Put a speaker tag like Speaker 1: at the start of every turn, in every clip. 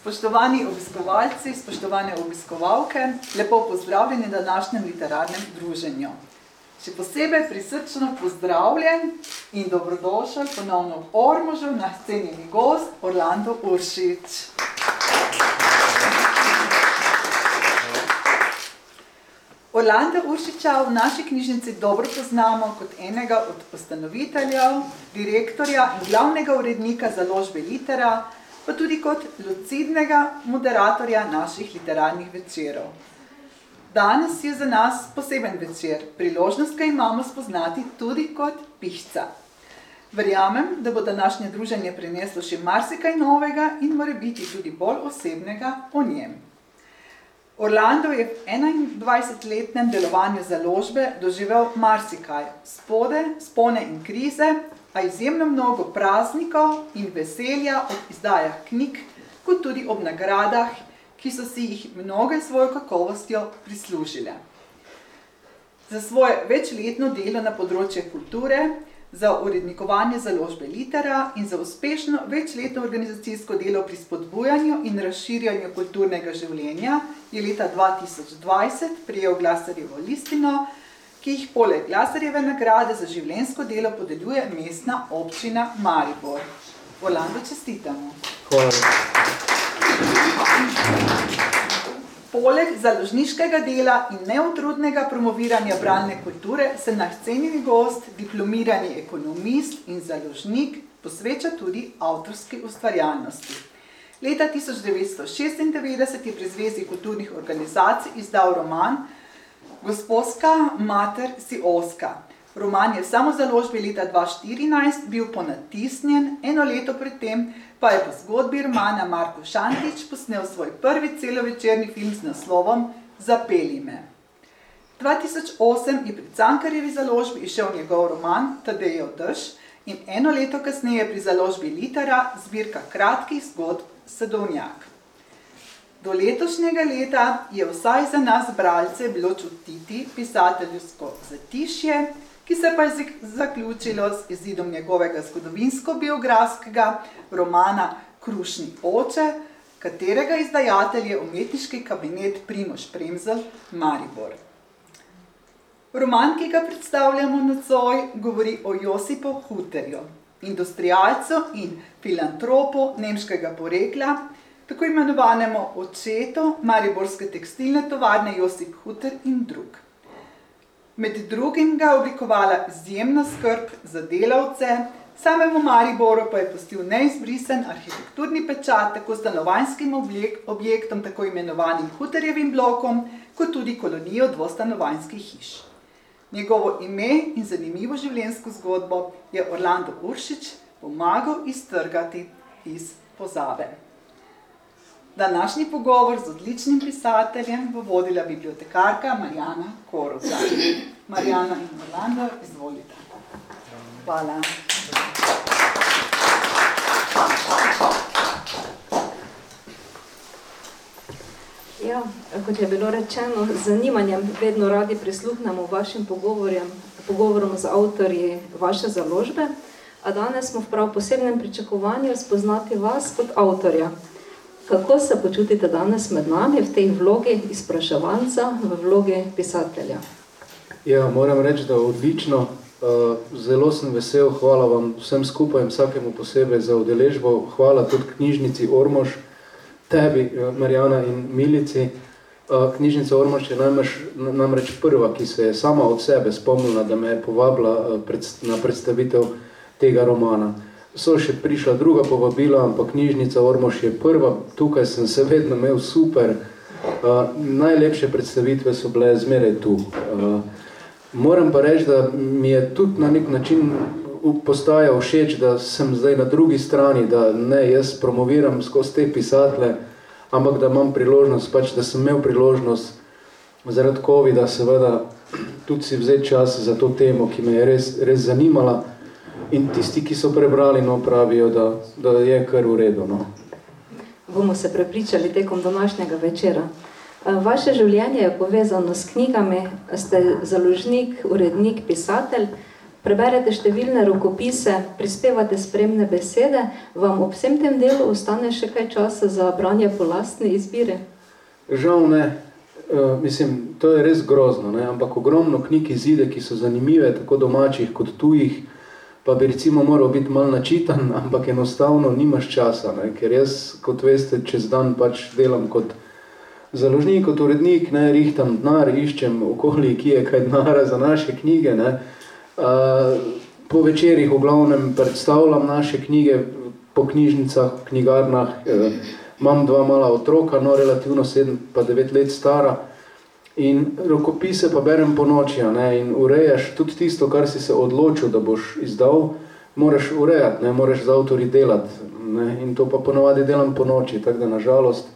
Speaker 1: Spoštovani obiskovalci, spoštovane obiskovalke, lepo pozdravljeni na današnjem literarnem druženju. Še posebej prisrčno pozdravljen in dobrodošel ponovno v Ormožu na cenjeni gost Orlando Uršič. Orlanda Uršiča v naši knjižnici dobro poznamo kot enega od ustanoviteljev, direktorja in glavnega urednika založbe Litera, pa tudi kot lucidnega moderatorja naših literarnih večerov. Danes je za nas poseben večer, priložnost ga imamo spoznati tudi kot pihca. Verjamem, da bo današnje druženje prineslo še marsikaj novega in mora biti tudi bolj osebnega o njem. Orlando je v 21-letnem delovanju založbe doživel marsikaj, spode, spone in krize, a izjemno mnogo praznikov in veselja ob izdajah knjig, kot tudi ob nagradah, ki so si jih mnoge svojo kakovostjo prislužile. Za svoje večletno delo na področje kulture, za urednikovanje založbe Litera in za uspešno večletno organizacijsko delo pri spodbujanju in razširjanju kulturnega življenja je leta 2020 prijel glasarjevo listino, ki jih poleg Glasarjeve nagrade za življenjsko delo podeljuje mestna občina Maribor. Orlando, čestitamo.
Speaker 2: Hvala.
Speaker 1: Poleg založniškega dela in neutrudnega promoviranja bralne kulture se naš cenjeni gost, diplomirani ekonomist in založnik, posveča tudi avtorski ustvarjalnosti. Leta 1996 je pri Zvezi kulturnih organizacij izdal roman Gospodska mater si oska. Roman je samo založbi leta 2014 bil ponatisnjen, eno leto predtem pa je po zgodbi romana Marko Šantič posnel svoj prvi celovečerni film z naslovom Zapeli me. 2008 je pri Cankarjevi založbi išel njegov roman Tadejev dež in eno leto kasneje pri založbi Litera zbirka kratkih zgodb Sedovnjak. Do letošnjega leta je vsaj za nas bralce bilo čutiti pisateljsko zatišje, ki se pa je zaključilo z izidom njegovega zgodovinsko-biografskega romana Krušni oče, katerega izdajatelj je umetniški kabinet Primož Premzel Maribor. Roman, ki ga predstavljamo nocoj, govori o Josipu Huterju, industrialcu in filantropu nemškega porekla, tako imenovanemu očetu Mariborske tekstilne tovarne Josip Huter in drug. Med drugim ga oblikovala izjemna skrb za delavce, samemu Mariboru pa je pustil neizbrisen arhitekturni pečat tako stanovanjskim objektom, tako imenovanim Huterjevim blokom, kot tudi kolonijo dvostanovanjskih hiš. Njegovo ime in zanimivo življenjsko zgodbo je Orlando Uršič pomagal iztrgati iz pozabe. Današnji pogovor z odličnim pisateljem bo vodila bibliotekarka Marjana Koroza. Marjana in Orlando, izvolite. Hvala.
Speaker 3: Ja, kot je bilo rečeno, z zanimanjem vedno radi prisluhnemo vašim pogovorjem, pogovorom z avtorji vaše založbe, a danes smo v prav posebnem pričakovanju spoznati vas kot avtorja. Kako se počutite danes med nami v tej vlogi izpraševalca, v vlogi pisatelja?
Speaker 2: Ja, moram reči, da odlično. Eh, zelo sem vesel, hvala vam vsem skupaj vsakemu posebej za udeležbo. Hvala tudi knjižnici Ormož, tebi, eh, Marjana in Milici. Eh, knjižnica Ormož je namreč prva, ki se je sama od sebe spomnila, da me je povabila na predstavitev tega romana so še prišla druga povabila, ampak knjižnica Ormož je prva, tukaj sem se vedno imel super, uh, najlepše predstavitve so bile zmeraj tu. Uh, moram pa reči, da mi je tudi na nek način postaja všeč, da sem zdaj na drugi strani, da ne jaz promoviram skozi te pisatele, ampak da imam priložnost, pač da sem imel priložnost zaradi COVID-a seveda tudi si vzeti čas za to temo, ki me je res, res zanimala, In tisti, ki so prebrali, no, pravijo, da, da je kar v redu. No.
Speaker 3: Bomo se prepričali tekom današnjega večera. Eh, vaše življenje je povezano s knjigami, ste založnik, urednik, pisatelj. preberete številne rokopise, prispevate spremne besede, vam ob vsem tem delu ostane še kaj časa za branje po lastni izbiri?
Speaker 2: Žal ne. Uh, mislim, to je res grozno, ne? ampak ogromno knjig izide, ki so zanimive, tako domačih kot tujih, pa bi recimo moral biti mal načitan, ampak enostavno nimaš časa, ne? ker jaz, kot veste, čez dan pač delam kot založnik, kot urednik, ne, rihtam denar, iščem okoli, ki je kaj denara za naše knjige. Ne. Uh, po večerih v glavnem predstavljam naše knjige po knjižnicah, knjigarnah. Uh, imam dva mala otroka, no relativno sedem pa devet let stara. In rokopise pa berem po noči, ne, in urejaš tudi tisto, kar si se odločil, da boš izdal, moraš urejati, ne, moraš z avtori delati, ne, in to pa ponovadi delam po noči, tako da nažalost,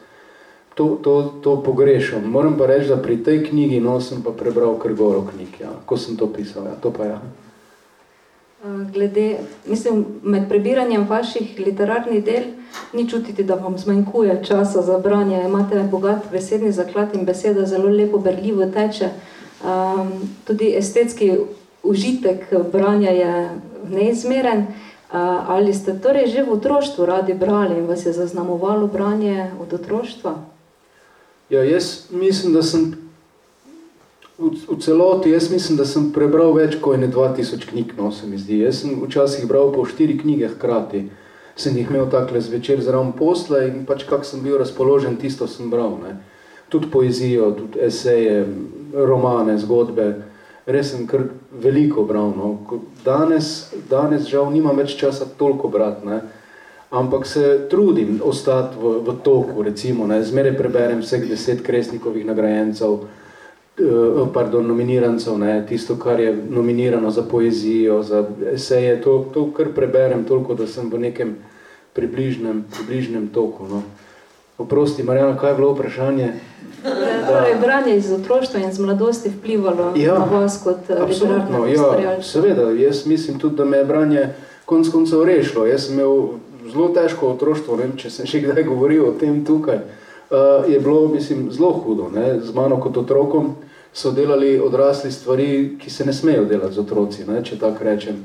Speaker 2: to, to, to pogrešam. Moram pa reči, da pri tej knjigi no, sem pa prebral kar goro knjig, ja. ko sem to pisal, ja. to pa ja.
Speaker 3: Glede, mislim, med prebiranjem vaših literarnih del ni čutiti, da vam zmanjkuje časa za branje. Imate bogat besedni zaklad in beseda zelo lepo berljivo teče. Um, tudi estetski užitek branja je neizmeren. Uh, ali ste torej že v otroštvu radi brali in vas je zaznamovalo branje od otroštva?
Speaker 2: Ja, jaz mislim, da sem v, v celoti, jaz mislim, da sem prebral več kot ne 2000 knjig, no se mi zdi. Jaz sem včasih bral po štiri knjige hkrati. Sem jih imel takle zvečer zraven posla in pač kak sem bil razpoložen, tisto sem bral. Ne. Tudi poezijo, tudi eseje, romane, zgodbe. Res sem kar veliko bral. No. Danes, danes žal nimam več časa toliko brati. Ne ampak se trudim ostati v, v toku, recimo, ne, zmeraj preberem vseh deset kresnikovih nagrajencev, pardon, nominirancev, ne, tisto, kar je nominirano za poezijo, za eseje, to, to kar preberem toliko, da sem v nekem približnem, približnem toku, no. Oprosti, Marjana, kaj je bilo vprašanje?
Speaker 3: Da, torej, branje iz otroštva in z mladosti vplivalo ja, na vas kot eh, literarno
Speaker 2: ja, seveda, jaz mislim tudi, da me je branje konc koncev rešilo. Jaz sem imel zelo težko otroštvo, ne vem, če sem še kdaj govoril o tem tukaj, uh, je bilo, mislim, zelo hudo. Ne? Z mano kot otrokom so delali odrasli stvari, ki se ne smejo delati z otroci, ne? če tako rečem.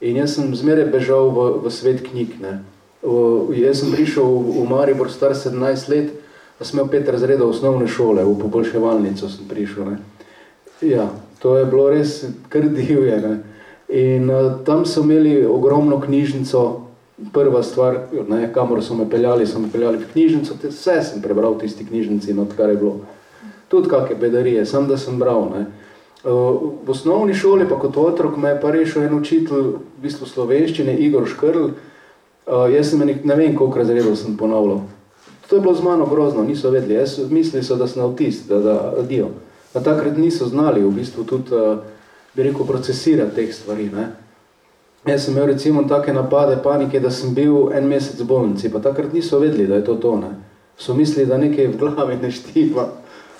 Speaker 2: In jaz sem zmeraj bežal v, v svet knjig. Ne? V, jaz sem prišel v, v Maribor star 17 let, pa sem imel pet razredov osnovne šole, v poboljševalnico sem prišel. Ne? Ja, to je bilo res kar divje. Ne? In uh, tam so imeli ogromno knjižnico, prva stvar, ne, kamor so me peljali, so me peljali v knjižnico, vse sem prebral v tisti knjižnici, no, kar je bilo. Tudi kakšne bedarije, sam da sem bral. Ne. V osnovni šoli, pa kot otrok, me je pa rešil en učitelj, v bistvu slovenščine, Igor Škrl, jaz sem ne vem, koliko razredov sem ponavljal. To je bilo z mano grozno, niso vedeli, jaz mislili so, da sem autist, da, da dio. A takrat niso znali v bistvu tudi, bi rekel, procesirati teh stvari, ne. Jaz sem imel recimo take napade panike, da sem bil en mesec v bolnici, pa takrat niso vedeli, da je to to. Ne. So mislili, da nekaj v glavi ne štiva.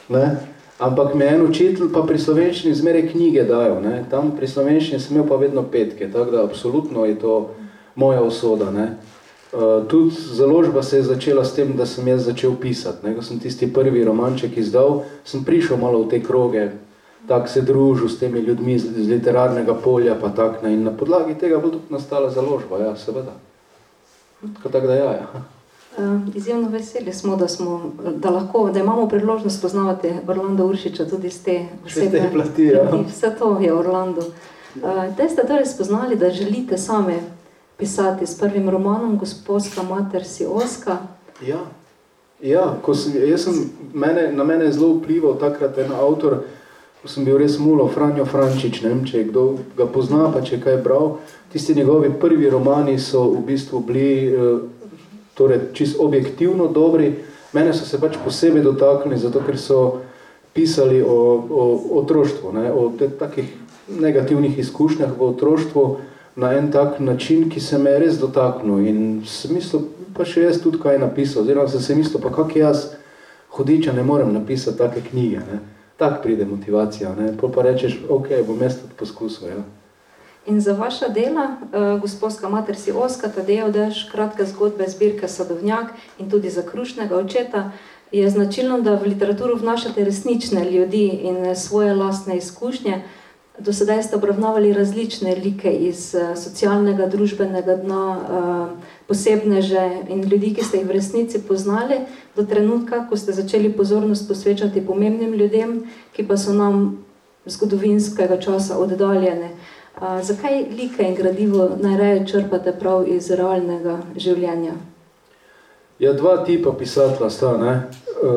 Speaker 2: Ne. Ampak me en učitelj pa pri slovenščini zmeraj knjige dajo. Ne. Tam pri slovenščini sem imel pa vedno petke, tako da absolutno je to moja usoda. Ne. Uh, tudi založba se je začela s tem, da sem jaz začel pisati. Ko sem tisti prvi romanček izdal, sem prišel malo v te kroge, tako se družil s temi ljudmi z, z literarnega polja, pa tak, ne, in na podlagi tega bo tudi nastala založba, ja, seveda. Tako tak, da ja, ja.
Speaker 3: Izjemno veseli smo, da, smo da, lahko, da imamo priložnost spoznavati Orlando Uršiča tudi z te
Speaker 2: vsebne plati. Ja.
Speaker 3: Vse to je Orlando. Uh, te ste torej spoznali, da želite same pisati s prvim romanom Gospodska mater si Oska.
Speaker 2: Ja, ja ko sem, jaz sem, mene, na mene je zelo vplival takrat en avtor, uh, sem bil res mulo, Franjo Frančič, ne vem, če kdo ga pozna, pa če kaj bral, tisti njegovi prvi romani so v bistvu bili eh, torej, čist objektivno dobri, mene so se pač posebej dotaknili, zato ker so pisali o, o otroštvu, ne, o te, takih negativnih izkušnjah v otroštvu na en tak način, ki se me je res dotaknil in sem mislil, pa še jaz tudi kaj napisal, oziroma sem se mislil, pa kak jaz hodiča ne morem napisati take knjige, ne tak pride motivacija. Ne? Pa rečeš, ok, bom jaz tudi poskusil. Ja.
Speaker 3: In za vaša dela, uh, gospodska mater si Oska, Tadejo Dež, kratka zgodbe zbirke Sadovnjak in tudi za krušnega očeta, je značilno, da v literaturo vnašate resnične ljudi in svoje lastne izkušnje. Do sedaj ste obravnavali različne like iz uh, socialnega, družbenega dna, uh, posebneže in ljudi, ki ste jih v resnici poznali, do trenutka, ko ste začeli pozornost posvečati pomembnim ljudem, ki pa so nam zgodovinskega časa oddaljene. Uh, zakaj like in gradivo najraje črpate prav iz realnega življenja?
Speaker 2: Ja, dva tipa pisatla sta, ne?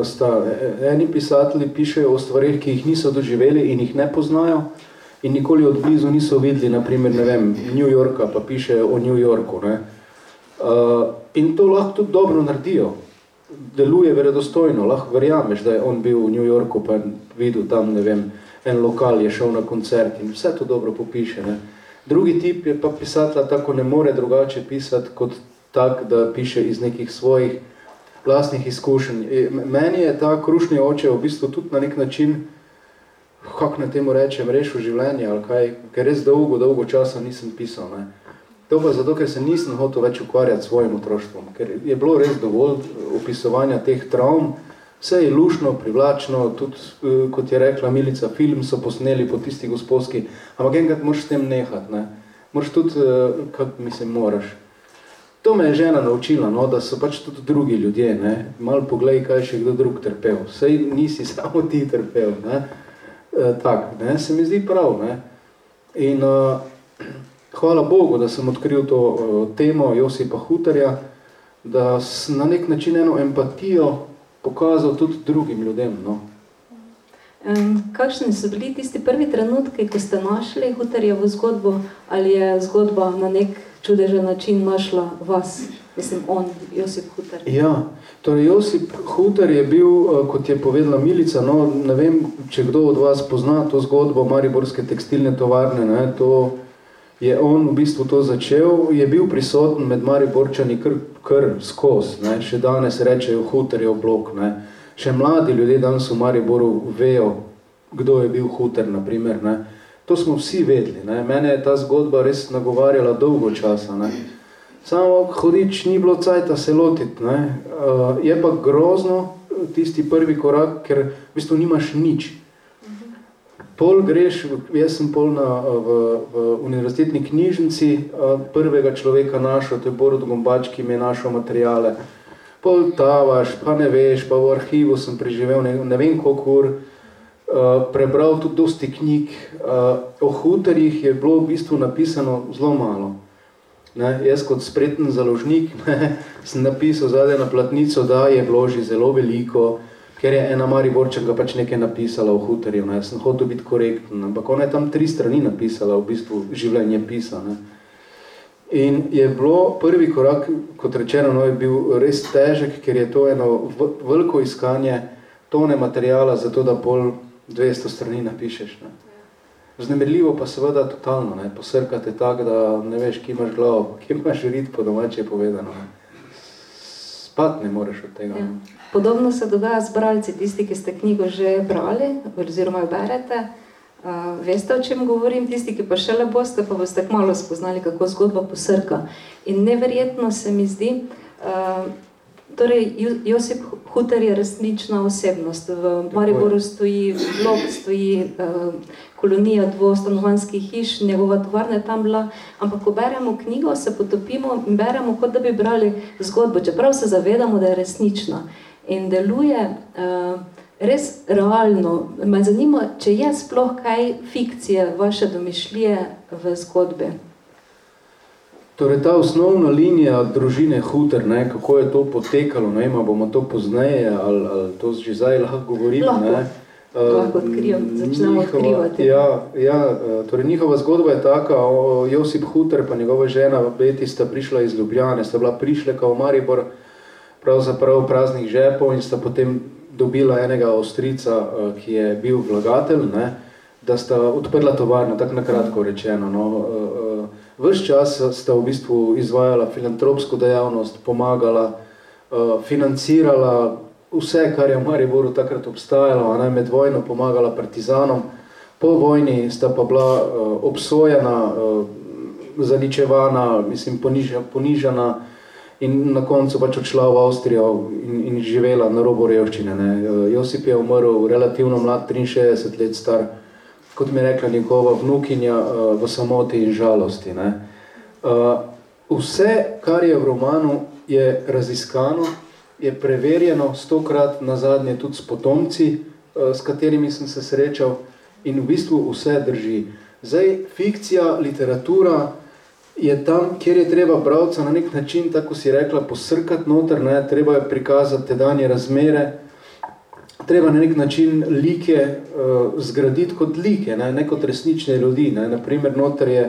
Speaker 2: sta. Eni pisatelji pišejo o stvarih, ki jih niso doživeli in jih ne poznajo in nikoli od blizu niso videli, naprimer, ne vem, New Yorka, pa pišejo o New Yorku. Ne? Uh, in to lahko tudi dobro naredijo. Deluje verodostojno, lahko verjameš, da je on bil v New Yorku, pa videl tam, ne vem, en lokal je šel na koncert in vse to dobro popiše. Ne? Drugi tip je pa pisatla tako ne more drugače pisati kot tak, da piše iz nekih svojih vlastnih izkušenj. E, meni je ta krušni oče v bistvu tudi na nek način, kako na temu rečem, rešil življenje, ali kaj, ker res dolgo, dolgo časa nisem pisal. Ne. To pa zato, ker se nisem hotel več ukvarjati s svojim otroštvom, ker je bilo res dovolj opisovanja teh travm, vse je lušno, privlačno, tudi, e, kot je rekla Milica, film so posneli po tisti gospodski, ampak enkrat moraš s tem nehati, ne. Moraš tudi, e, kako mislim, moraš. To me je žena naučila, no, da so pač tudi drugi ljudje, ne. Mal poglej, kaj še kdo drug trpel. Sej nisi samo ti trpel, ne. E, tak, ne, se mi zdi prav, ne. In uh, hvala Bogu, da sem odkril to uh, temo Josipa Hutarja, da sem na nek način eno empatijo pokazal tudi drugim ljudem, no.
Speaker 3: Kakšni so bili tisti prvi trenutki, ko ste našli Hutarjevo zgodbo, ali je zgodba na nek čudežen način našla vas, mislim, on, Josip Hutar.
Speaker 2: Ja, torej Josip Hutar je bil, eh, kot je povedala Milica, no, ne vem, če kdo od vas pozna to zgodbo Mariborske tekstilne tovarne, ne, to je on v bistvu to začel, je bil prisoten med Mariborčani kr, kr skos, ne, še danes rečejo Hutarjev blok, ne, še mladi ljudje danes v Mariboru vejo, kdo je bil Hutar, na primer, ne, To smo vsi vedeli. Ne. Mene je ta zgodba res nagovarjala dolgo časa. Ne. Samo hodič ni bilo cajta se lotiti. Ne. Uh, je pa grozno tisti prvi korak, ker v bistvu nimaš nič. Pol greš, jaz sem pol na, v, v univerzitetni knjižnici prvega človeka našel, to je Borod Gombač, ki mi je našel materijale. Pol tavaš, pa ne veš, pa v arhivu sem preživel ne, ne vem koliko ur, Eh, prebral tudi dosti knjig. Uh, o hutarjih je bilo v bistvu napisano zelo malo. Ne, jaz kot spreten založnik ne, sem napisal zadaj na platnico, da je vloži zelo veliko, ker je ena Mariborčanka pač nekaj napisala o hutarju. Ne. Sem hotel biti korekten, ampak ona je tam tri strani napisala v bistvu življenje pisa. Ne. In je bilo prvi korak, kot rečeno, no, je bil res težek, ker je to eno veliko iskanje tone materijala, zato da pol 200 strani napišeš. Ne. Vznemirljivo pa seveda totalno, ne. posrkate tako, da ne veš, ki imaš glavo, ki imaš rit po domače povedano. Ne. Spat ne moreš od tega. Ja.
Speaker 3: Podobno se dogaja z bralci, tisti, ki ste knjigo že brali, oziroma jo berete. Uh, veste, o čem govorim, tisti, ki pa šele boste, pa boste malo spoznali, kako zgodba posrka. In neverjetno se mi zdi, uh, Torej, Josip Huter je resnična osebnost. V Mariboru stoji blok, stoji uh, kolonija dvostanovanskih hiš, njegova tovarna je tam bila. Ampak, ko beremo knjigo, se potopimo in beremo, kot da bi brali zgodbo, čeprav se zavedamo, da je resnična. In deluje uh, res realno. Me zanima, če je sploh kaj fikcije vaše domišljije v zgodbi.
Speaker 2: Torej, ta osnovna linija družine Huter, ne, kako je to potekalo, ne, bomo to pozneje, ali, ali to že zdaj lahko govorim.
Speaker 3: Lahko, ne. Lahko odkrijem, začnemo odkrivati.
Speaker 2: Ja, ja, eh, torej, njihova zgodba je taka, o, Josip Huter pa njegova žena Beti sta prišla iz Ljubljane, sta bila prišleka v Maribor, pravzaprav praznih žepov in sta potem dobila enega ostrica, eh, ki je bil vlagatelj, ne, da sta odprla tovarno, tako nakratko rečeno. No, Ves čas sta v bistvu izvajala filantropsko dejavnost, pomagala, financirala vse, kar je v Mariboru takrat obstajalo, ne med vojno pomagala partizanom. Po vojni sta pa bila uh, obsojena, uh, zaničevana, mislim, poniža, ponižana in na koncu pač odšla v Avstrijo in, in živela na robu revščine. Ne. Uh, Josip je umrl relativno mlad, 63 let star, kot mi je rekla njegova vnukinja, uh, v samoti in žalosti. Ne. Uh, vse, kar je v romanu, je raziskano, je preverjeno stokrat na zadnje tudi s potomci, uh, s katerimi sem se srečal in v bistvu vse drži. Zdaj, fikcija, literatura je tam, kjer je treba bravca na nek način, tako si rekla, posrkati noter, ne, treba je prikazati te danje razmere, treba na nek način like uh, zgraditi kot like, ne, ne kot resnične ljudi. Ne. Naprimer, noter je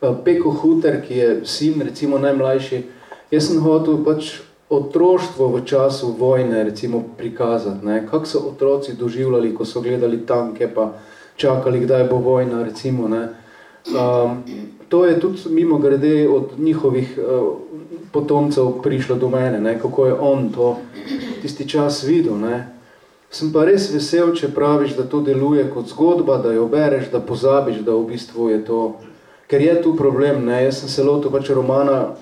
Speaker 2: uh, Peko Huter, ki je sin, recimo najmlajši. Jaz sem hotel pač otroštvo v času vojne recimo prikazati, ne. kako so otroci doživljali, ko so gledali tanke, pa čakali, kdaj bo vojna, recimo. Ne. Um, to je tudi mimo grede od njihovih uh, potomcev prišlo do mene, ne, kako je on to tisti čas videl. Ne. Sem pa res vesel, če praviš, da to deluje kot zgodba, da jo bereš, da pozabiš, da v bistvu je to, ker je tu problem, ne, jaz sem se lotil pač romana,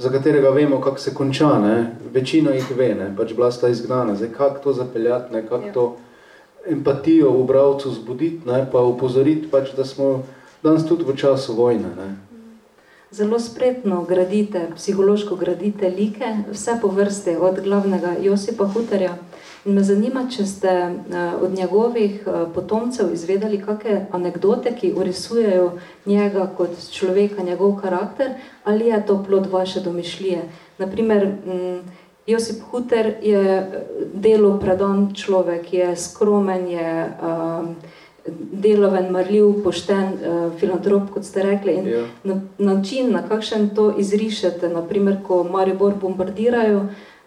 Speaker 2: za katerega vemo, kako se konča, ne, večina jih ve, ne, pač bila sta izgnana, zdaj, kako to zapeljati, ne, kako ja. to empatijo v bravcu zbuditi, ne, pa upozoriti, pač, da smo danes tudi v času vojne. Ne.
Speaker 3: Zelo spretno gradite, psihološko gradite like, vse po vrste, od glavnega Josipa Hutarja. In me zanima, če ste od njegovih potomcev izvedeli kakšne anekdote, ki urisujejo njega kot človeka, njegov karakter, ali je to plod vaše domišljije. Naprimer, Josip Huter je delo predan človek, je skromen, je um, deloven, marljiv, pošten, uh, filantrop, kot ste rekli. In ja. na, način, na kakšen to izrišete, naprimer, ko Maribor bombardirajo,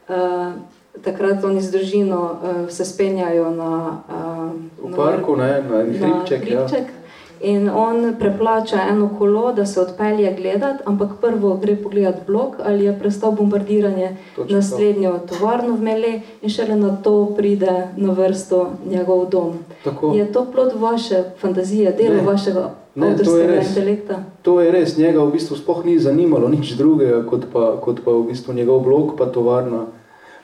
Speaker 3: uh, takrat oni z družino uh, se spenjajo na,
Speaker 2: uh, v parku, na, ne, na hribček. Na hribček. Ja
Speaker 3: in on preplača eno kolo, da se odpelje gledat, ampak prvo gre pogledat blok ali je prestal bombardiranje Točno naslednjo to. tovarno v Mele in šele na to pride na vrsto njegov dom. Tako. Je to plod vaše fantazije, delo ne. vašega ne, to je res. intelekta?
Speaker 2: To je res, njega v bistvu spoh ni zanimalo nič drugega, kot pa, kot pa v bistvu njegov blok, pa tovarna,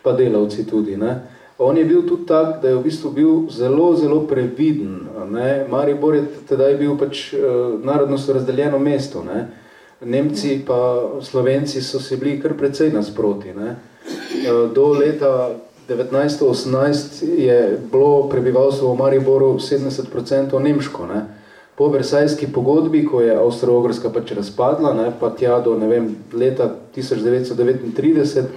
Speaker 2: pa delavci tudi. Ne. On je bil tudi tak, da je v bistvu bil zelo, zelo previden. Ne? Maribor je tedaj bil pač uh, narodno so razdeljeno mesto. Ne? Nemci pa Slovenci so se bili kar precej nasproti. Ne? Uh, do leta 1918 je bilo prebivalstvo v Mariboru 70% nemško. Ne? Po Versajski pogodbi, ko je Avstro-Ogrska pač razpadla, ne? pa tja do ne vem, leta 1939,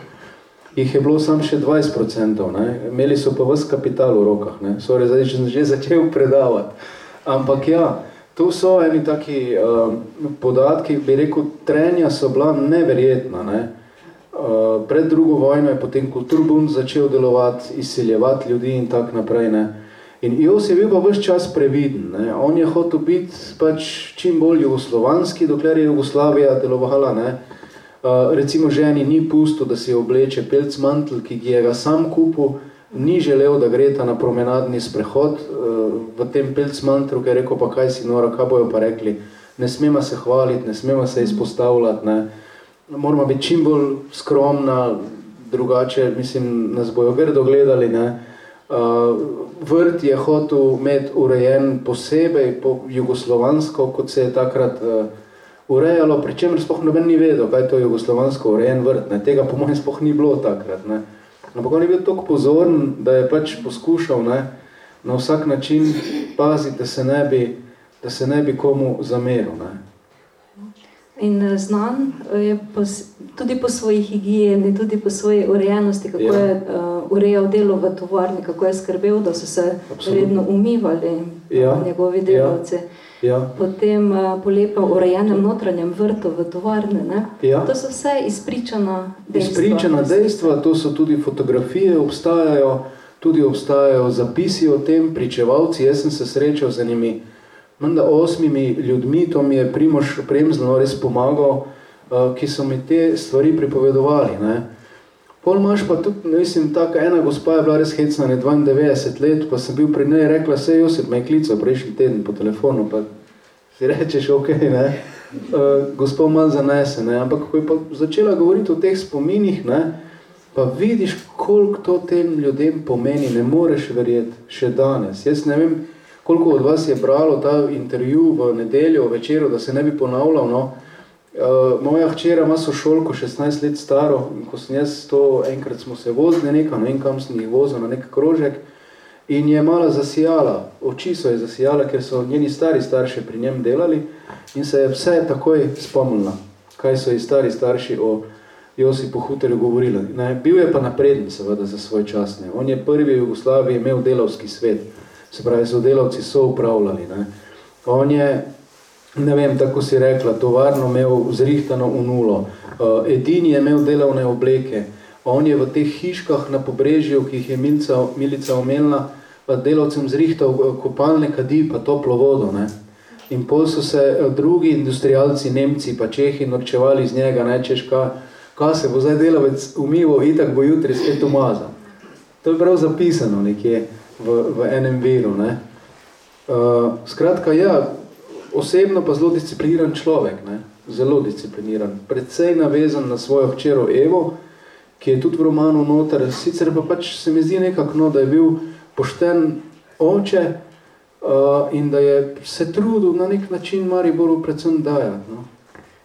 Speaker 2: jih je bilo samo še 20%, ne? imeli so pa vse kapital v rokah, ne? Sorry, zdaj sem že začel predavati. Ampak ja, tu so eni taki uh, podatki, bi rekel, trenja so bila neverjetna. Ne? Uh, pred drugo vojno je potem kulturbund začel delovati, izseljevati ljudi in tak naprej. Ne? In Jos je bil pa vse čas previden. Ne? On je hotel biti pač čim bolj jugoslovanski, dokler je Jugoslavija delovala. Ne? Uh, recimo ženi ni pusto, da si obleče pelc mantel, ki je ga sam kupil, ni želel, da gre ta na promenadni sprehod uh, v tem pelc mantru, ker je rekel, pa kaj si nora, kaj bojo pa rekli, ne smemo se hvaliti, ne smemo se izpostavljati, ne. moramo biti čim bolj skromna, drugače, mislim, nas bojo grdo gledali, ne. Uh, vrt je hotel imeti urejen posebej, po jugoslovansko, kot se je takrat uh, urejalo, pri čemer sploh noben ni vedel, kaj to je jugoslovansko urejen vrt. Ne. Tega po mojem sploh ni bilo takrat. Ne. Ampak on je bil toliko pozoren, da je pač poskušal ne, na vsak način paziti, da se ne bi, da se ne bi komu zameril. Ne.
Speaker 3: In eh, znan eh, je po, tudi po svoji higijeni, tudi po svoji urejenosti, kako ja. je uh, urejal delo v tovarni, kako je skrbel, da so se Absolutno. redno umivali ja. njegovi delavci. Ja. Ja. Potem uh, po lepem urejenem notranjem vrtu v tovarne. Ja. To so vse izpričana dejstva.
Speaker 2: Izpričana dejstva, to so tudi fotografije, obstajajo, tudi obstajajo zapisi o tem, pričevalci. Jaz sem se srečal z enimi menda osmimi ljudmi, to mi je Primoš Premzlano res pomagal, uh, ki so mi te stvari pripovedovali. Ne. Pol imaš pa tudi, mislim, taka ena gospa je bila res hecna, ne 92 let, pa sem bil pri njej rekla, sej Josip me je klical prejšnji teden po telefonu, pa si rečeš, ok, ne, uh, gospod malo zanese, ne, ampak ko je pa začela govoriti o teh spominih, ne, pa vidiš, koliko to tem ljudem pomeni, ne moreš verjeti še danes. Jaz ne vem, koliko od vas je bralo ta intervju v nedeljo, v večeru, da se ne bi ponavljal, no, Uh, moja hčera ima sošolko, 16 let staro, in ko sem jaz to, enkrat smo se vozili nekaj, ne vem kam sem jih vozil na nek krožek, in je mala zasijala, oči so je zasijala, ker so njeni stari starši pri njem delali in se je vse takoj spomnila, kaj so ji stari starši o Josipu Huterju govorili. Ne, bil je pa napreden seveda za svoj čas. Ne. On je prvi v Jugoslaviji imel delavski svet, se pravi, so delavci so upravljali. Ne. On je ne vem, tako si rekla, tovarno imel zrihtano v nulo, uh, edini je imel delovne obleke, on je v teh hiškah na pobrežju, ki jih je Milica, Milica omenila, pa delavcem zrihtal eh, kopalne kadi pa toplo vodo. Ne? In pol so se eh, drugi industrialci, Nemci pa Čehi norčevali iz njega, ne, češ, ka, ka se bo zdaj delavec umivo, itak bo jutri spet umazan. To je prav zapisano nekje v, v enem viru. Ne? Uh, skratka, ja, osebno pa zelo discipliniran človek, ne? zelo discipliniran, predvsej navezan na svojo hčero Evo, ki je tudi v romanu noter, sicer pa pač se mi zdi nekako, no, da je bil pošten oče uh, in da je se trudil na nek način Mariboru predvsem dajati. No.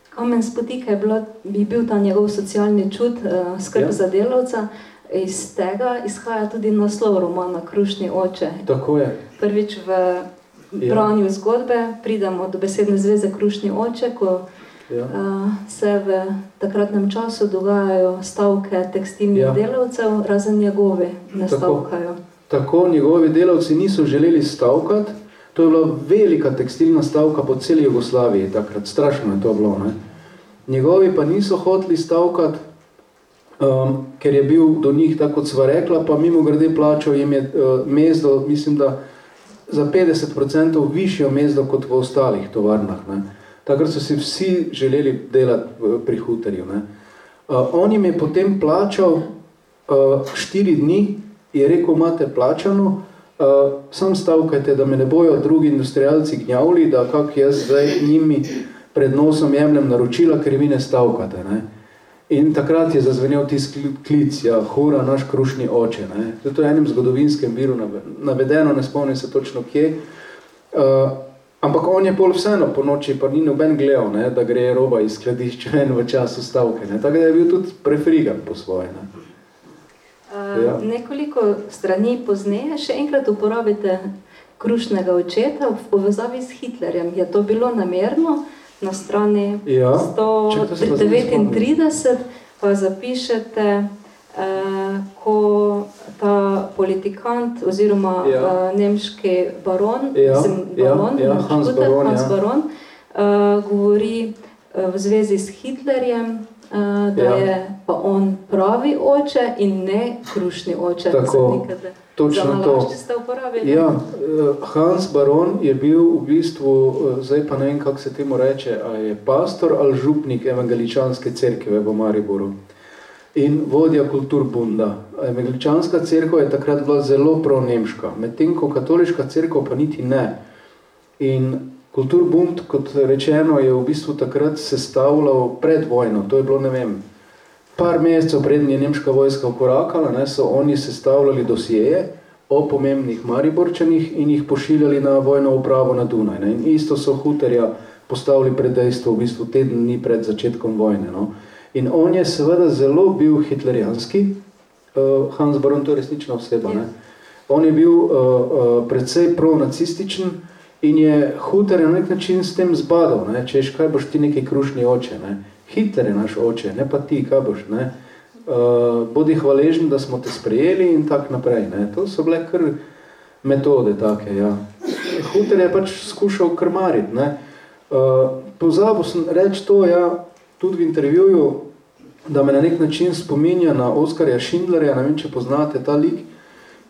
Speaker 3: Kamen spotika je bilo, bi bil ta njegov socialni čut, uh, skrb ja. za delavca, iz tega izhaja tudi naslov romana Krušni oče.
Speaker 2: Tako je.
Speaker 3: Prvič v Ja. branju zgodbe, pridemo do besedne zveze Krušni oče, ko ja. uh, se v takratnem času dogajajo stavke tekstilnih ja. delavcev, razen njegovi ne tako, stavkajo.
Speaker 2: Tako, njegovi delavci niso želeli stavkati, to je bila velika tekstilna stavka po celi Jugoslaviji, takrat strašno je to bilo. Ne? Njegovi pa niso hoteli stavkati, um, ker je bil do njih, tako kot sva rekla, pa mimo grede plačal jim je uh, mezdo, mislim, da za 50% višjo mezdo kot v ostalih tovarnah. Ne. Takrat so si vsi želeli delati pri hutarju. Ne. Uh, on jim je potem plačal uh, štiri dni, je rekel, imate plačano, uh, sam stavkajte, da me ne bojo drugi industrialci gnjavili, da kak jaz zdaj njimi pred nosom jemljem naročila, ker vi ne stavkate. Ne. In takrat je zazvenel tisti klic, ja, hura, naš krušni oče. Ne. To je enem zgodovinskem viru navedeno, ne spomnim se točno kje. Uh, ampak on je pol vseeno po noči, pa ni noben gledal, ne, da gre roba iz skladišča en v času stavke. Ne. Tako da je bil tudi prefrigan po svoje. Ne.
Speaker 3: Uh, ja. Nekoliko strani pozneje še enkrat uporabite krušnega očeta v povezavi s Hitlerjem. Je to bilo namerno? Na strani ja, 139 pa zapišete, eh, ko ta politikant oziroma ja. eh, nemški baron,
Speaker 2: ja, baron, ja, ja, Hans
Speaker 3: Škuter, Baron, Hans ja. baron eh, govori eh, v zvezi s Hitlerjem, eh, da ja. je pa on pravi oče in ne krušni oče.
Speaker 2: Tako. Točno to. Ja, eh, Hans Baron je bil v bistvu, eh, zdaj pa ne vem, kako se temu reče, a je pastor ali župnik evangeličanske cerkve v Mariboru in vodja kulturbunda. Evangeličanska cerkva je takrat bila zelo pro-nemška, medtem ko katoliška cerkva pa niti ne. In kulturbund, kot rečeno, je v bistvu takrat sestavljal pred vojno, to je bilo, ne vem, par mesecev prednje je nemška vojska ukorakala, ne, so oni sestavljali dosjeje o pomembnih Mariborčanih in jih pošiljali na vojno upravo na Dunaj. Ne. In isto so Huterja postavili pred dejstvo v bistvu teden dni pred začetkom vojne. No. In on je seveda zelo bil hitlerijanski, uh, Hans Baron, to je resnična oseba. Ne. On je bil uh, uh, predvsej pro-nacističen in je Huter na nek način s tem zbadal, ne. češ, kaj boš ti neki krušni oče. Ne. Hitler je naš oče, ne pa ti, kaj boš, ne. Uh, bodi hvaležen, da smo te sprejeli in tak naprej, ne. To so bile kar metode take, ja. Huter je pač skušal krmariti. Uh, pozabil sem reči to, ja, tudi v intervjuju, da me na nek način spominja na Oskarja Schindlerja, ne vem, če poznate ta lik,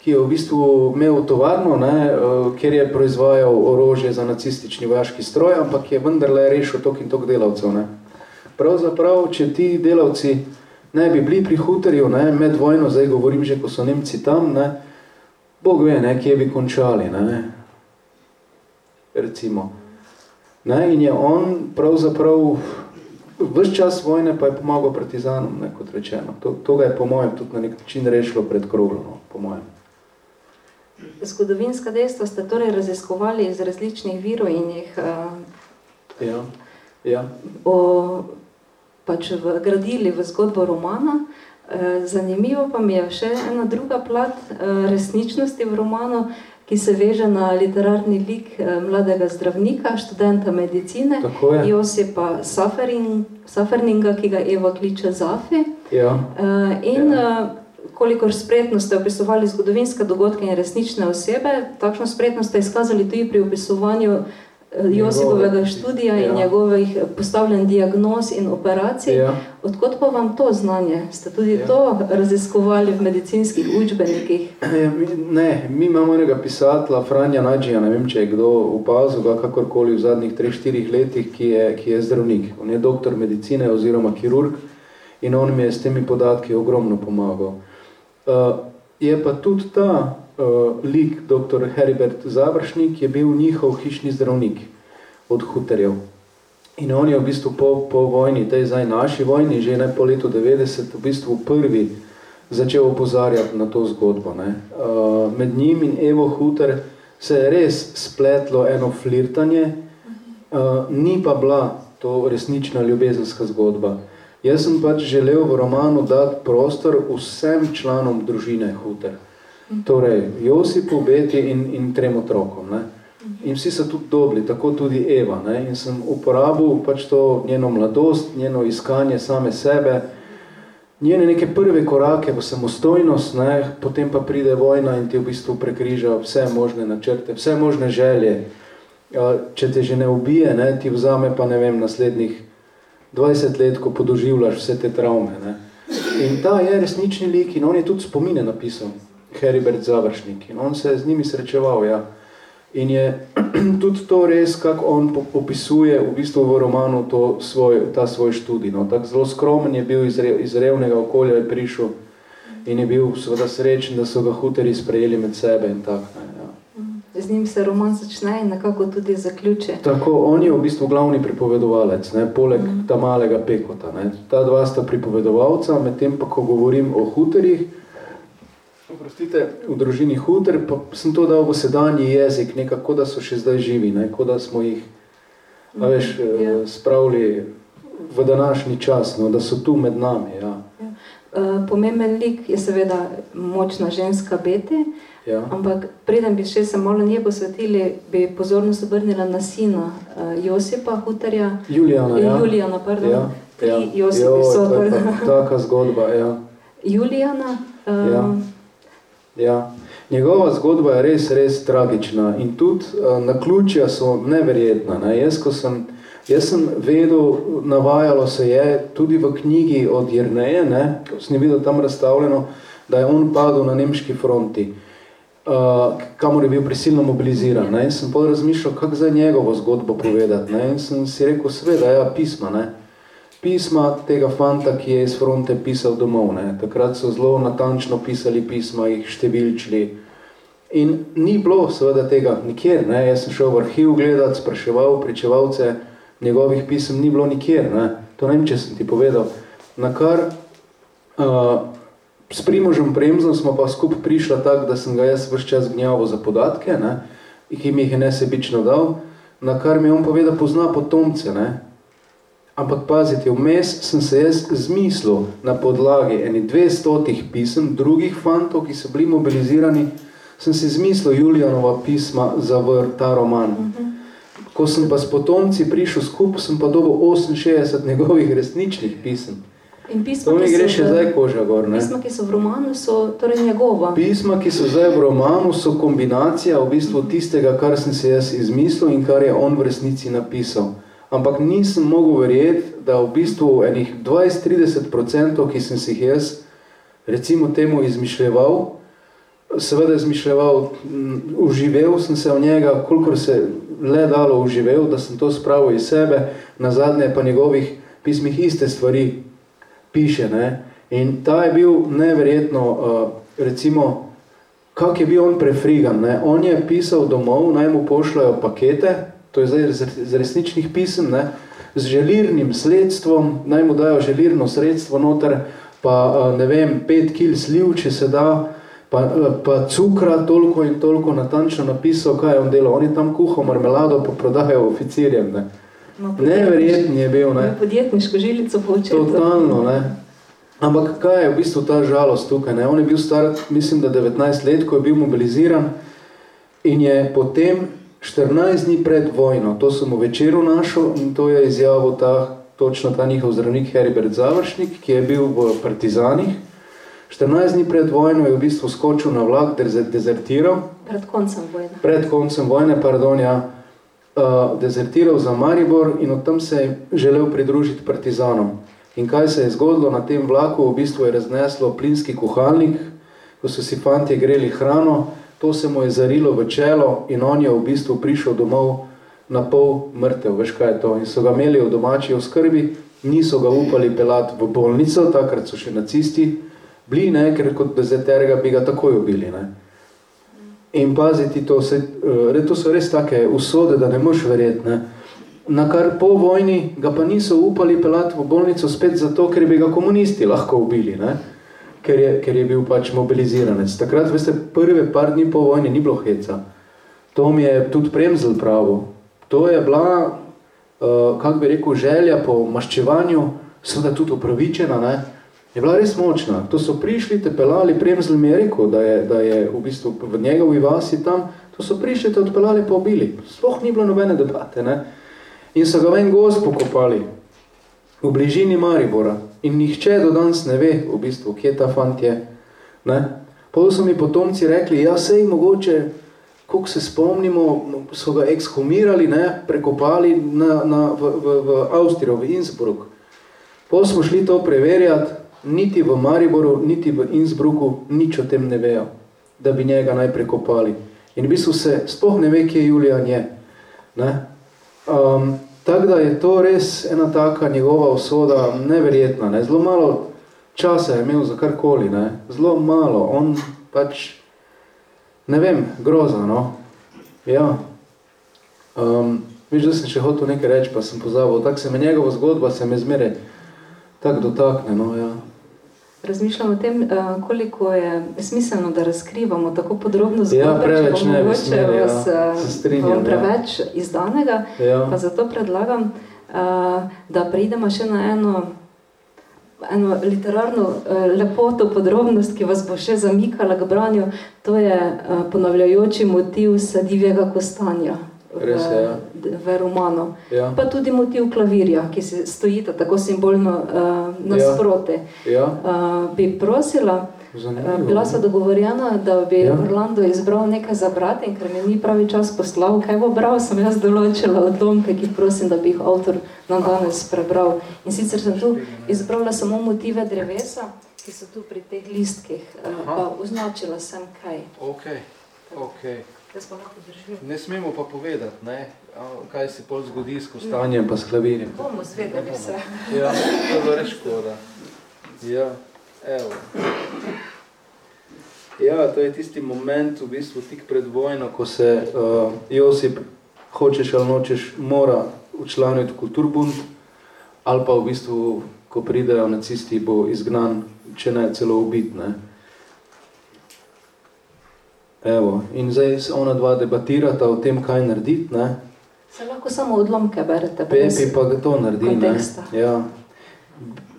Speaker 2: ki je v bistvu imel tovarno, ne, uh, kjer je proizvajal orožje za nacistični vojaški stroj, ampak je vendarle rešil tok in tok delavcev, ne. Pravzaprav, če ti delavci ne bi bili pri Huterju, ne, med vojno, zdaj govorim že, ko so Nemci tam, ne, Bog ve, ne, kje bi končali, ne, recimo. Ne, in je on pravzaprav vse čas vojne pa je pomagal partizanom, ne, kot rečeno. To, to ga je po mojem tudi na nek način rešilo pred kroglo, no, po mojem.
Speaker 3: zgodovinska dejstva ste torej raziskovali iz različnih virov in jih uh,
Speaker 2: ja. Ja.
Speaker 3: O, pač v, gradili v zgodbo romana. Uh, zanimivo pa mi je še ena druga plat uh, resničnosti v romanu, ki se veže na literarni lik uh, mladega zdravnika, študenta medicine, Josipa Safering, Saferninga, ki ga Eva kliče Zafi.
Speaker 2: Ja.
Speaker 3: In ja. Kolikor spretno ste opisovali zgodovinske dogodke in resnične osebe, takšno spretno ste izkazali tudi pri opisovanju eh, Josipovega študija ja. in njegovih postavljen diagnoz in operacij. Ja. Odkot pa vam to znanje? Ste tudi ja. to raziskovali v medicinskih učbenikih?
Speaker 2: Ja, mi, ne, mi imamo enega pisatla, Franja Nadžija, ne vem, če je kdo upazil ga kakorkoli v zadnjih 3-4 letih, ki je, ki je zdravnik. On je doktor medicine oziroma kirurg in on mi je s temi podatki ogromno pomagal. Uh, je pa tudi ta uh, lik, dr. Heribert Završnik, je bil njihov hišni zdravnik od Huterjev. In on je v bistvu po, po vojni, tej zdaj naši vojni, že ne po letu 90, v bistvu prvi začel opozarjati na to zgodbo. Ne. Uh, med njim in Evo Huter se je res spletlo eno flirtanje, uh, ni pa bila to resnična ljubezenska zgodba. Jaz sem pač želel v romanu dati prostor vsem članom družine Huter. Torej, Josipu, Beti in, in trem otrokom. Ne? In vsi so tudi dobri, tako tudi Eva. Ne? In sem uporabil pač to njeno mladost, njeno iskanje same sebe, njene neke prve korake v samostojnost, ne? potem pa pride vojna in ti v bistvu prekriža vse možne načrte, vse možne želje. Če te že ne ubije, ne? ti vzame pa ne vem, naslednjih 20 let, ko podoživljaš vse te travme. Ne? In ta je resnični lik in on je tudi spomine napisal, Heribert Završnik, in on se je z njimi srečeval, ja. In je tudi to res, kako on opisuje v bistvu v romanu to svoj, ta svoj študij. No. Tak zelo skromen je bil iz, re, iz revnega okolja, je prišel in je bil seveda srečen, da so ga huteri sprejeli med sebe in tak. Ne
Speaker 3: z njim se roman začne in nekako tudi zaključi.
Speaker 2: Tako, on je v bistvu glavni pripovedovalec, ne, poleg mm. ta malega pekota. Ne. Ta dva sta pripovedovalca, medtem pa, ko govorim o huterih, oprostite, v družini huter, pa sem to dal v sedanji jezik, nekako, da so še zdaj živi, ne, kot da smo jih mm. veš, yeah. Ja. spravili v današnji čas, no, da so tu med nami. Ja.
Speaker 3: Ja. Uh, pomemben lik je seveda močna ženska Beti, Ja. Ampak preden bi še se malo nje posvetili, bi pozornost obrnila na sina uh, Josipa Hutarja.
Speaker 2: Julijana, ja.
Speaker 3: Julijana, pardon. Ja. Tri ja.
Speaker 2: Josipi jo, so. Taka, taka zgodba, ja.
Speaker 3: Julijana. Uh, ja.
Speaker 2: Ja. Njegova zgodba je res, res tragična in tudi uh, na ključja so neverjetna. Ne? Jaz, ko sem, jaz sem vedel, navajalo se je tudi v knjigi od Jerneje, ne? ko sem videl tam razstavljeno, da je on padel na nemški fronti. Uh, uh, kamor je bil prisilno mobiliziran. Ne? In sem potem razmišljal, kako za njegovo zgodbo povedati. Ne? In sem si rekel, sveda, ja, pisma. Ne? Pisma tega fanta, ki je iz fronte pisal domov. Ne? Takrat so zelo natančno pisali pisma, jih številčili. In ni bilo seveda tega nikjer. Ne? Jaz sem šel v arhiv gledati, spraševal pričevalce njegovih pisem, ni bilo nikjer. Ne? To ne vem, če sem ti povedal. Na kar uh, S Primožem Premzom smo pa skupaj prišla tako, da sem ga jaz vse čas gnjavil za podatke, ne, ki mi jih je nesebično dal, na kar mi je on povedal, pozna potomce. Ne. Ampak pazite, vmes sem se jaz zmislil na podlagi eni dvestotih pisem drugih fantov, ki so bili mobilizirani, sem si zmislil Julijanova pisma za vr, ta roman. Mhm. Ko sem pa s potomci prišel skupaj, sem pa dobil 68 njegovih resničnih pisem.
Speaker 3: In pisma,
Speaker 2: to mi gre še zdaj koža gor.
Speaker 3: Ne? Pisma, ki so v romanu, so torej njegova.
Speaker 2: Pisma, ki so zdaj v romanu, so kombinacija v bistvu tistega, kar sem se jaz izmislil in kar je on v resnici napisal. Ampak nisem mogel verjeti, da v bistvu enih 20-30%, ki sem si jih jaz recimo temu izmišljeval, seveda izmišljeval, uživel sem se v njega, kolikor se le dalo uživel, da sem to spravil iz sebe, na zadnje pa njegovih pismih iste stvari piše. Ne? In ta je bil neverjetno, uh, recimo, kak je bil on prefrigan. Ne? On je pisal domov, naj mu pošljajo pakete, to je zdaj z resničnih pisem, ne? z želirnim sredstvom, naj mu dajo želirno sredstvo noter, pa uh, ne vem, pet kil sliv, če se da, pa, pa cukra toliko in toliko natančno napisal, kaj je on delal. On je tam kuhal marmelado, pa prodajal oficirjem. Ne.
Speaker 3: No,
Speaker 2: Neverjetni je bil. Ne.
Speaker 3: Podjetniško žilico po očetu.
Speaker 2: Totalno, ne. Ampak kaj je v bistvu ta žalost tukaj? Ne? On je bil star, mislim, da 19 let, ko je bil mobiliziran in je potem 14 dni pred vojno, to sem v večeru našel in to je izjavil ta, točno ta njihov zdravnik Heribert Završnik, ki je bil v partizanih. 14 dni pred vojno je v bistvu skočil na vlak, dezertiral.
Speaker 3: Pred koncem vojne.
Speaker 2: Pred koncem vojne, pardon, ja. Uh, dezertiral za Maribor in od tam se je želel pridružiti partizanom. In kaj se je zgodilo na tem vlaku, v bistvu je razneslo plinski kuhalnik, ko so si fantje greli hrano, to se mu je zarilo v čelo in on je v bistvu prišel domov na pol mrtev, veš kaj je to. In so ga imeli v domači oskrbi, niso ga upali pelati v bolnico, takrat so še nacisti bili, ne, ker kot dezeterga bi ga takoj ubili. Ne. In paziti, to, se, uh, to so res take usode, da ne moš verjeti. Ne na kar po vojni ga pa niso upali pelati v bolnico spet zato, ker bi ga komunisti lahko ubili, ne? Ker, je, ker je bil pač mobiliziranec. Takrat, veste, prve par dni po vojni ni bilo heca. To mi je tudi premzel pravo. To je bila, uh, kako bi rekel, želja po maščevanju, seveda tudi upravičena, ne? je bila res močna. To so prišli, te pelali, premzel mi je rekel, da je, da je v bistvu v njegovi vasi tam, to so prišli, te odpelali pa ubili. Sploh ni bilo nobene debate. Ne? in so ga ven gost pokopali v bližini Maribora in nihče do danes ne ve v bistvu, kje ta fant je. Ne? Potem so mi potomci rekli, ja sej mogoče, koliko se spomnimo, so ga ekshumirali, ne? prekopali na, na, v, v, v Avstrijo, v Innsbruck. Potem smo šli to preverjati, niti v Mariboru, niti v Innsbrucku nič o tem ne vejo, da bi njega naj prekopali. In v bistvu se sploh ne ve, kje Julian je. Ne? Um, Tako da je to res ena taka njegova usoda neverjetna. Ne? Zelo malo časa je imel za karkoli, ne? zelo malo. On pač, ne vem, groza, no. Ja. Um, viš, da sem še hotel nekaj reči, pa sem pozabil. Tako se me njegova zgodba se me zmere tako dotakne, no, ja
Speaker 3: razmišljam o tem, eh, koliko je smiselno, da razkrivamo tako podrobno zgodbo,
Speaker 2: ja, preveč
Speaker 3: ne
Speaker 2: bi smeli, ja.
Speaker 3: Eh, strinjam, preveč ja. izdanega, ja. pa zato predlagam, eh, da pridemo še na eno eno literarno lepoto, podrobnost, ki vas bo še zamikala k branju, to je ponavljajoči motiv sadivjega kostanja
Speaker 2: Res, v, ja.
Speaker 3: v romanu.
Speaker 2: Ja.
Speaker 3: Pa tudi motiv klavirja, ki se stojita tako simbolno uh, nasproti.
Speaker 2: Ja. Ja.
Speaker 3: Uh, bi prosila, uh, bila sva dogovorjena, da bi ja. Orlando izbral nekaj za brati in ker mi ni pravi čas poslal, kaj bo bral, sem jaz določila odlomke, ki prosim, da bi jih avtor nam danes prebral. In sicer sem tu izbrala samo motive drevesa, ki so tu pri teh listkih, uh, pa označila sem kaj.
Speaker 2: Okay. Okay. Ne smemo pa povedati, ne, kaj se pol zgodi s kostanjem pa s klavirjem.
Speaker 3: Bomo zvedeli vse.
Speaker 2: Ja, to je res škoda. Ja, evo. Ja, to je tisti moment, v bistvu tik pred vojno, ko se uh, Josip, hočeš ali nočeš, mora učlaniti kulturbund, ali pa v bistvu, ko pridejo nacisti, bo izgnan, če ne celo ubit. Ne. Evo, in zdaj se ona dva debatirata o tem, kaj narediti. Ne?
Speaker 3: Se lahko samo odlomke berete.
Speaker 2: Pepi pa to naredi. Ne? Ja.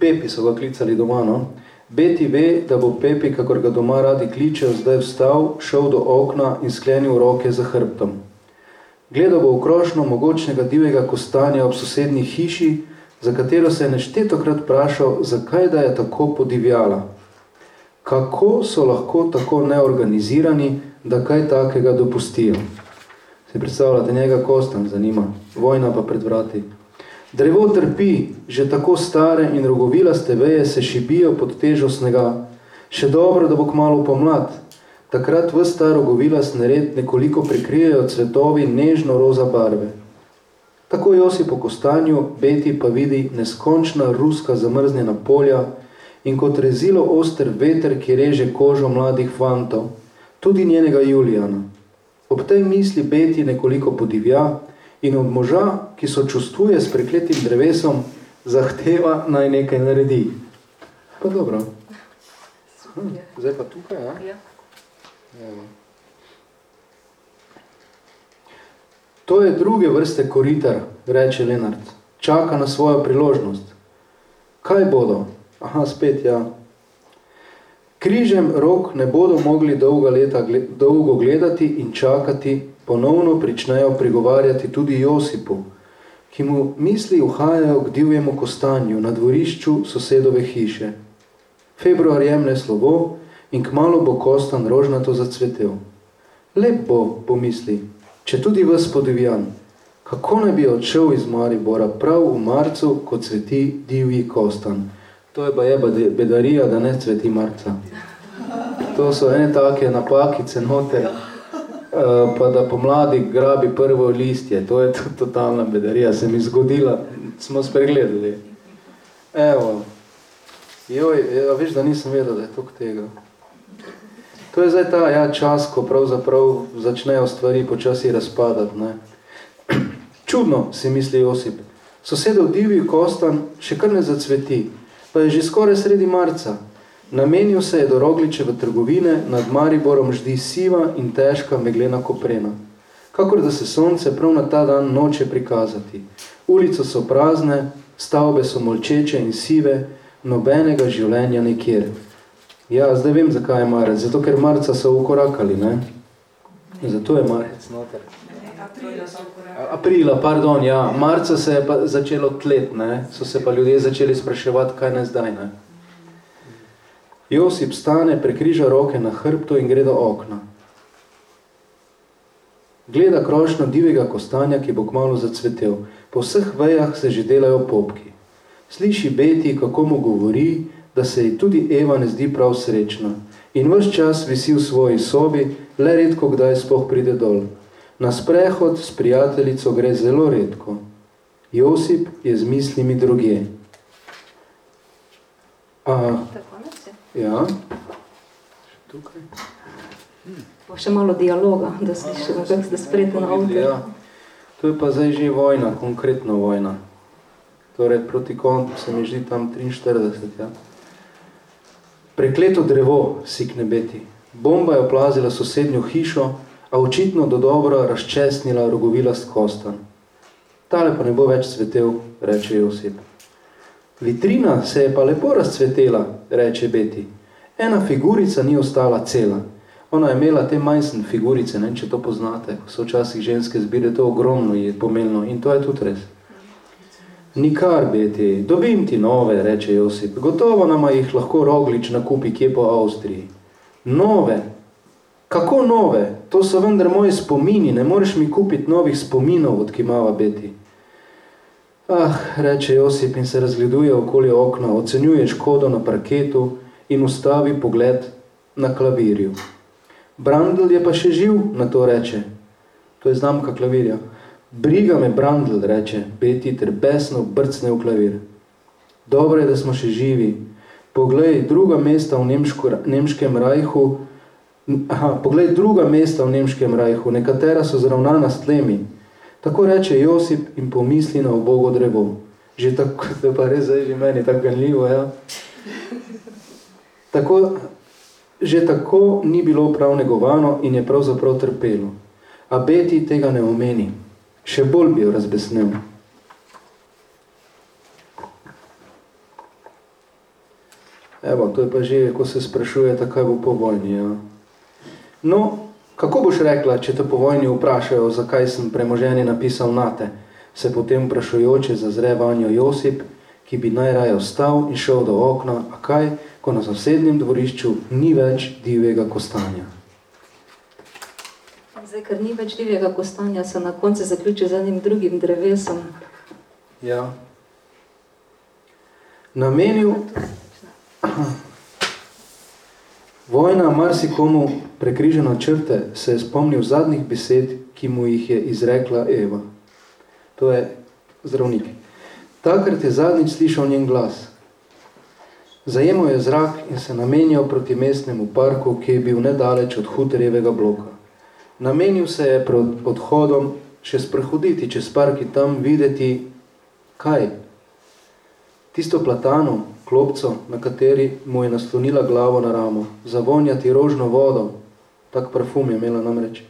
Speaker 2: Pepi so ga klicali doma. No? Beti ve, da bo Pepi, kakor ga doma radi kličejo, zdaj vstal, šel do okna in sklenil roke za hrbtom. Gledal bo v krošno mogočnega divjega kostanja ob sosednji hiši, za katero se je neštetokrat vprašal, zakaj da je tako podivjala. Kako so lahko tako neorganizirani, da kaj takega dopustijo. Se predstavljate, njega kostam zanima, vojna pa pred vrati. Drevo trpi, že tako stare in rogovilaste veje se šibijo pod težo snega. Še dobro, da bo kmalo pomlad. Takrat v ta rogovilast nered nekoliko prikrijejo cvetovi nežno-roza barve. Tako Josi po kostanju, Beti pa vidi neskončna ruska zamrznjena polja in kot rezilo oster veter, ki reže kožo mladih fantov tudi njenega Julijana. Ob tej misli Beti nekoliko podivja in od moža, ki so čustvuje s prekletim drevesom, zahteva naj nekaj naredi. Pa dobro. Hm, zdaj pa tukaj, ja? ja. To je druge vrste koritar, reče Lenart. Čaka na svojo priložnost. Kaj bodo? Aha, spet, ja. Križem rok ne bodo mogli dolga leta dolgo gledati in čakati, ponovno pričnejo prigovarjati tudi Josipu, ki mu misli uhajajo k divjemu kostanju na dvorišču sosedove hiše. Februar jemne slovo in kmalo bo kostan rožnato zacvetel. Lep bo, pomisli, če tudi vas podivjan, kako ne bi odšel iz Maribora prav v marcu, ko cveti divji kostan. To je pa je bedarija, da ne cveti marca. To so ene take napakice noter, eh, pa da pomladi grabi prvo listje. To je totalna bedarija, se mi zgodila, smo spregledali. Evo, joj, ja, veš, da nisem vedel, da je tok tega. To je zdaj ta ja, čas, ko pravzaprav začnejo stvari počasi razpadati. Ne? Čudno, si misli Josip. Sosedov divji kostan še kar ne zacveti, pa je že skoraj sredi marca. Namenil se je do Rogličeve trgovine, nad Mariborom ždi siva in težka meglena koprena. Kakor da se sonce prav na ta dan noče prikazati. Ulice so prazne, stavbe so molčeče in sive, nobenega življenja nekjer. Ja, zdaj vem, zakaj je marec. Zato, ker marca so ukorakali, ne? Zato je marec noter. Aprila, pardon, ja. Marca se je pa začelo tlet, ne. So se pa ljudje začeli spraševati, kaj ne zdaj, ne. Josip stane, prekriža roke na hrbto in gre do okna. Gleda krošno divjega kostanja, ki bo kmalo zacvetel. Po vseh vejah se že delajo popki. Sliši Beti, kako mu govori, da se ji tudi Eva ne zdi prav srečna. In vse čas visi v svoji sobi, le redko kdaj spoh pride dol. Na sprehod s prijateljico gre zelo redko. Josip je z mislimi drugje. A, ja. Še tukaj.
Speaker 3: Pa še malo dialoga, da slišimo, kako ste sprejeti na avto. Ja.
Speaker 2: To je pa zdaj že vojna, konkretno vojna. Torej, proti kontu se mi ždi tam 43, ja. Prekleto drevo, sikne Beti. Bomba je oplazila sosednjo hišo, a očitno do dobro razčesnila rogovilast kostan. Tale pa ne bo več cvetel, reče Josip. Vitrina se je pa lepo razcvetela, reče Beti. Ena figurica ni ostala cela. Ona je imela te majsne figurice, ne, če to poznate, ko so včasih ženske zbire, to ogromno je pomenilo in to je tudi res. Nikar, Beti, dobim ti nove, reče Josip. Gotovo nama jih lahko roglič nakupi kje po Avstriji. Nove, Kako nove? To so vendar moji spomini, ne moreš mi kupiti novih spominov, od kimava Beti. Ah, reče Josip in se razgleduje okoli okna, ocenjuje škodo na parketu in ustavi pogled na klavirju. Brandl je pa še živ, na to reče. To je znamka klavirja. Briga me, Brandl, reče Beti, ter besno brcne v klavir. Dobro je, da smo še živi. Poglej, druga mesta v Nemško, Nemškem rajhu, Aha, poglej druga mesta v Nemškem rajhu, nekatera so zravnana s tlemi. Tako reče Josip in pomisli na obogo drevo. Že tako, to pa res zdaj že meni tako ganljivo, ja. Tako, že tako ni bilo prav negovano in je pravzaprav trpelo. A Beti tega ne omeni. Še bolj bi jo razbesnel. Evo, to je pa že, ko se sprašuje, takaj bo po vojni, ja. No, kako boš rekla, če te po vojni vprašajo, zakaj sem premoženje napisal nate, se potem vprašujoče zazre vanjo Josip, ki bi najraje ostal in šel do okna, a kaj, ko na sosednjem dvorišču ni več divjega kostanja.
Speaker 3: Zdaj, ker ni več divjega kostanja, se na koncu zaključi z enim drugim drevesom.
Speaker 2: Ja. Namenil... Aha. Vojna marsikomu prekriženo črte se je spomnil zadnjih besed, ki mu jih je izrekla Eva. To je zdravnik. Takrat je zadnjič slišal njen glas. Zajemal je zrak in se namenjal proti mestnemu parku, ki je bil nedaleč od huterjevega bloka. Namenil se je pred odhodom še sprehoditi čez park in tam videti, kaj? Tisto platano, klopco, na kateri mu je naslonila glavo na ramo, zavonjati rožno vodo, tak parfum je imela namreč.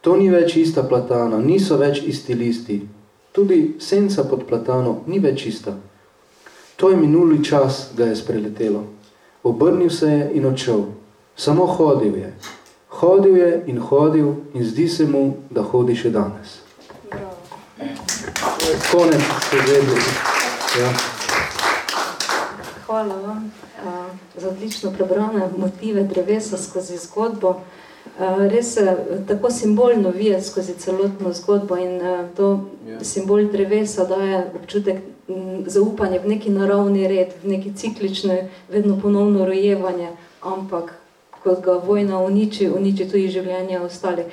Speaker 2: To ni več ista platana, niso več isti listi. Tudi senca pod platano ni več ista. To je minuli čas, ga je spreletelo. Obrnil se je in odšel. Samo hodil je. Hodil je in hodil in zdi se mu, da hodi še danes. Konec se vedel. Ja.
Speaker 3: Hvala vam uh, za odlično prebrane motive drevesa skozi zgodbo. Uh, res se tako simbolno vije skozi celotno zgodbo in uh, to yeah. Ja. simbol drevesa daje občutek m, zaupanja v neki naravni red, v neki ciklične, vedno ponovno rojevanje, ampak kot ga vojna uniči, uniči tudi življenje ostalih.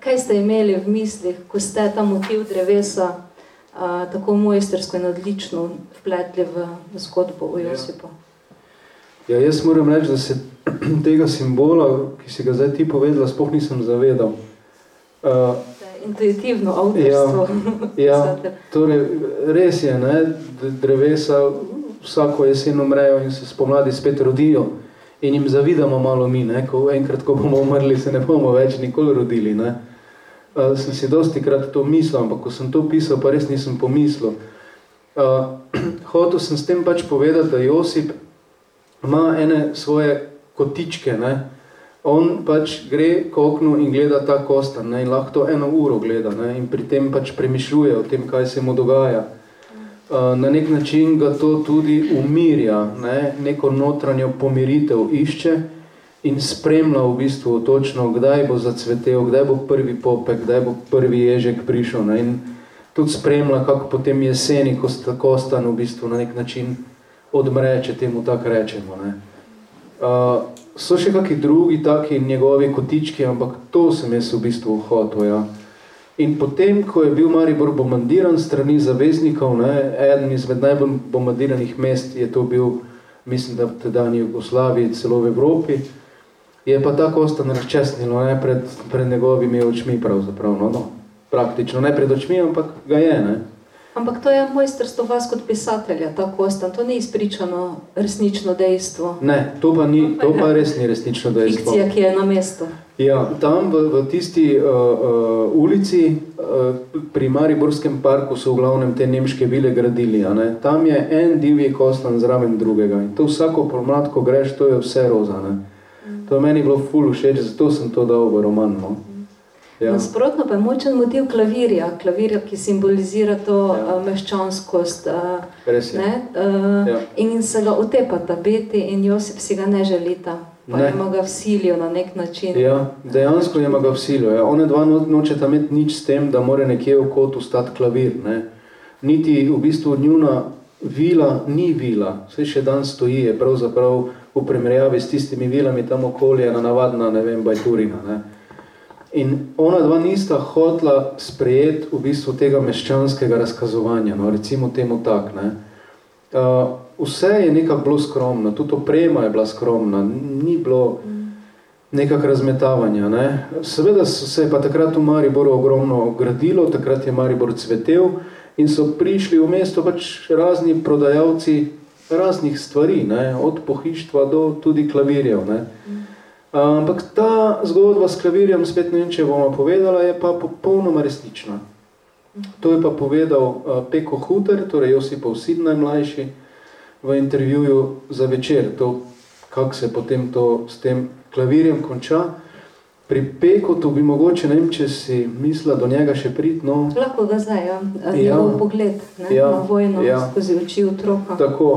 Speaker 3: Kaj ste imeli v mislih, ko ste ta motiv drevesa a, tako mojstersko in odlično vpletli v zgodbo o ja. Josipu?
Speaker 2: Ja, jaz moram reči, da se tega simbola, ki si ga zdaj ti povedala, spoh nisem zavedal.
Speaker 3: Uh, intuitivno avtorstvo.
Speaker 2: Ja, ja, torej, res je, ne, drevesa vsako jesen umrejo in se spomladi spet rodijo in jim zavidamo malo mi, ne, ko enkrat, ko bomo umrli, se ne bomo več nikoli rodili. Ne. Uh, sem si dosti krat to mislil, ampak ko sem to pisal, pa res nisem pomislil. Uh, hotel sem s tem pač povedati, da Josip ima ene svoje kotičke, ne, on pač gre k oknu in gleda ta kostan ne, in lahko to eno uro gleda ne, in pri tem pač premišljuje o tem, kaj se mu dogaja. Uh, na nek način ga to tudi umirja, ne, neko notranjo pomiritev išče in spremlja v bistvu točno, kdaj bo zacvetel, kdaj bo prvi popek, kdaj bo prvi ježek prišel ne, in tudi spremlja, kako potem jeseni, ko sta kostan v bistvu na nek način odmre, če temu tako rečemo. Ne. Uh, so še kakšni drugi taki njegovi kotički, ampak to sem jaz v bistvu hotel. Ja. In potem, ko je bil Maribor bombardiran strani zaveznikov, ne, eden izmed najbolj bombardiranih mest je to bil, mislim, da v tedajni Jugoslaviji, celo v Evropi, je pa tako ostan razčesnilo ne, pred, pred njegovimi očmi pravzaprav. No, no, praktično, ne pred očmi, ampak ga je. Ne.
Speaker 3: Ampak to je mojstrstvo vas kot pisatelja, ta kostan, to ni izpričano resnično dejstvo.
Speaker 2: Ne, to pa, ni, to pa res ni resnično dejstvo.
Speaker 3: Fikcija, ki je na mesto.
Speaker 2: Ja, tam v, v tisti uh, uh, ulici uh, pri Mariborskem parku so v glavnem te nemške vile gradili. A ne? Tam je en divji kostan zraven drugega in to vsako pomlad, ko greš, to je vse roza. Ne? To je meni bilo ful všeč, zato sem to dal v roman. No? Mm.
Speaker 3: Ja. Nasprotno pa je močen motiv klavirja, klavirja, ki simbolizira to ja. uh, meščanskost. Uh,
Speaker 2: Res je.
Speaker 3: Ne? Uh, ja. In se ga otepata Beti in Josip si ga ne želita. Pa ne. ima ga vsilijo na nek način.
Speaker 2: Ja, dejansko ima ga vsilijo. Ja. One dva no, nočeta imeti nič s tem, da more nekje v kotu stati klavir. Ne. Niti v bistvu njuna vila ni vila. Vse še dan stoji, je pravzaprav v primerjavi s tistimi vilami tam okolje, na navadna, ne vem, bajturina. Ne. In ona dva nista hotla sprejeti v bistvu tega meščanskega razkazovanja, no, recimo temu tak. Ne. Uh, vse je nekako bilo skromno, tudi oprema je bila skromna, ni bilo nekak razmetavanja. Ne. Seveda se je pa takrat v Mariboru ogromno gradilo, takrat je Maribor cvetel in so prišli v mesto pač razni prodajalci raznih stvari, ne, od pohištva do tudi klavirjev. Ne. Ampak ta zgodba s klavirjem, spet ne vem, če bomo povedala, je pa popolnoma resnična. To je pa povedal Peko Huter, torej Josipov sin najmlajši, v intervjuju za večer, to, kako se potem to s tem klavirjem konča. Pri Peku to bi mogoče, ne vem, če si misla do njega še prit, no...
Speaker 3: Lahko ga zdaj, ja. Njegov ja. pogled ne? Ja. na vojno ja. skozi oči otroka.
Speaker 2: Tako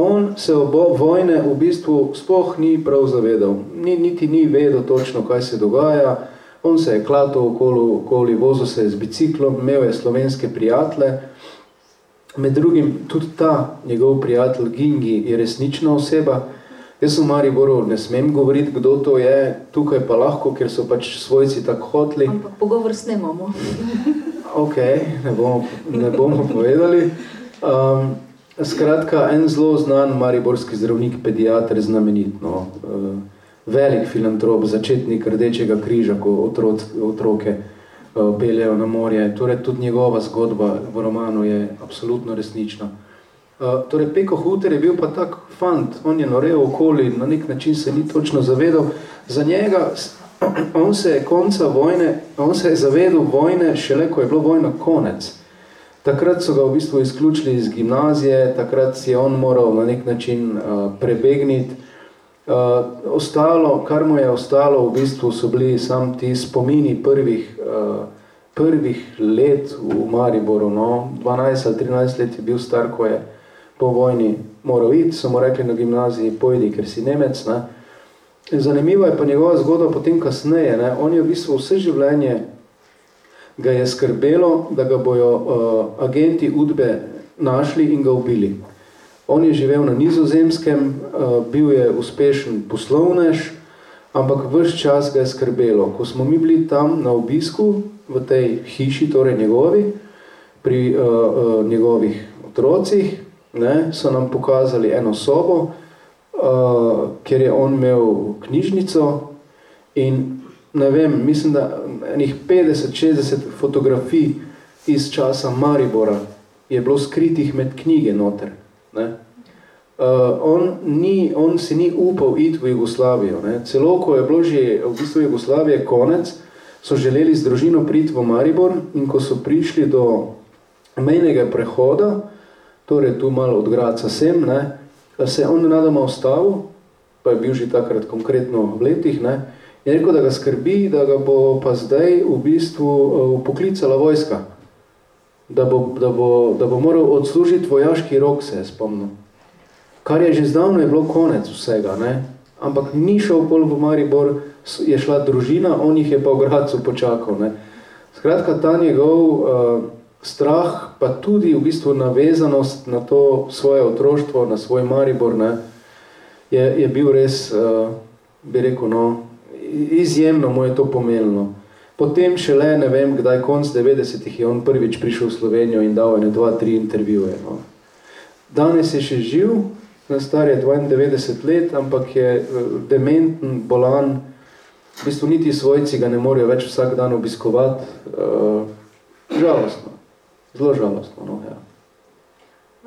Speaker 2: on se obo vojne v bistvu spoh ni prav zavedal, ni, niti ni vedel točno, kaj se dogaja. On se je klato okoli, okoli vozil se je z biciklom, imel je slovenske prijatelje. Med drugim tudi ta njegov prijatelj Gingi je resnična oseba. Jaz v Mariboru ne smem govoriti, kdo to je, tukaj pa lahko, ker so pač svojci tako hotli.
Speaker 3: Ampak pogovor snemamo.
Speaker 2: ok, ne bomo, ne bomo povedali. Um, Skratka, en zelo znan mariborski zdravnik, pediatr, znamenit, no, uh, velik filantrop, začetnik Rdečega križa, ko otroc, otroke uh, peljejo na morje. Torej, tudi njegova zgodba v romanu je absolutno resnična. Uh, torej, Peko Huter je bil pa tak fant, on je norel okoli, na nek način se ni točno zavedal. Za njega on se je konca vojne, on se je zavedel vojne šele, ko je bilo vojna konec. Takrat so ga v bistvu izključili iz gimnazije, takrat si je on moral na nek način uh, prebegniti. Uh, ostalo, kar mu je ostalo, v bistvu so bili sam ti spomini prvih, uh, prvih let v Mariboru. No? 12 ali 13 let je bil star, ko je po vojni moral iti, so mu rekli na gimnaziji, pojdi, ker si Nemec. Ne? Zanimiva je pa njegova zgodba potem kasneje. Ne? On je v bistvu vse življenje ga je skrbelo, da ga bojo uh, agenti udbe našli in ga ubili. On je živel na nizozemskem, uh, bil je uspešen poslovnež, ampak vrš čas ga je skrbelo. Ko smo mi bili tam na obisku v tej hiši, torej njegovi, pri uh, uh, njegovih otrocih, ne, so nam pokazali eno sobo, uh, kjer je on imel knjižnico in ne vem, mislim, da enih 50-60 fotografij iz časa Maribora je bilo skritih med knjige noter. Ne. Uh, on, ni, on si ni upal iti v Jugoslavijo. Ne. Celo, ko je bilo že v bistvu Jugoslavije konec, so želeli z družino priti v Maribor in ko so prišli do mejnega prehoda, torej tu malo od Graca sem, ne, se je on nadoma ostavil, pa je bil že takrat konkretno v letih, ne, je rekel, da ga skrbi, da ga bo pa zdaj v bistvu uh, poklicala vojska, da bo, da, bo, da bo moral odslužiti vojaški rok, se je spomnil. Kar je že zdavno je bilo konec vsega, ne, ampak ni šel pol v Maribor, je šla družina, on jih je pa v Gracu počakal. Ne. Skratka, ta njegov uh, strah, pa tudi v bistvu navezanost na to svoje otroštvo, na svoj Maribor, ne, je, je bil res, uh, bi rekel, no, izjemno mu je to pomenilo. Potem šele, ne vem, kdaj konc 90-ih je on prvič prišel v Slovenijo in dal ene dva, tri intervjuje. No. Danes je še živ, star je 92 let, ampak je dementen, bolan, v bistvu niti svojci ga ne morejo več vsak dan obiskovati. Uh, žalostno. Zelo žalostno, no, ja.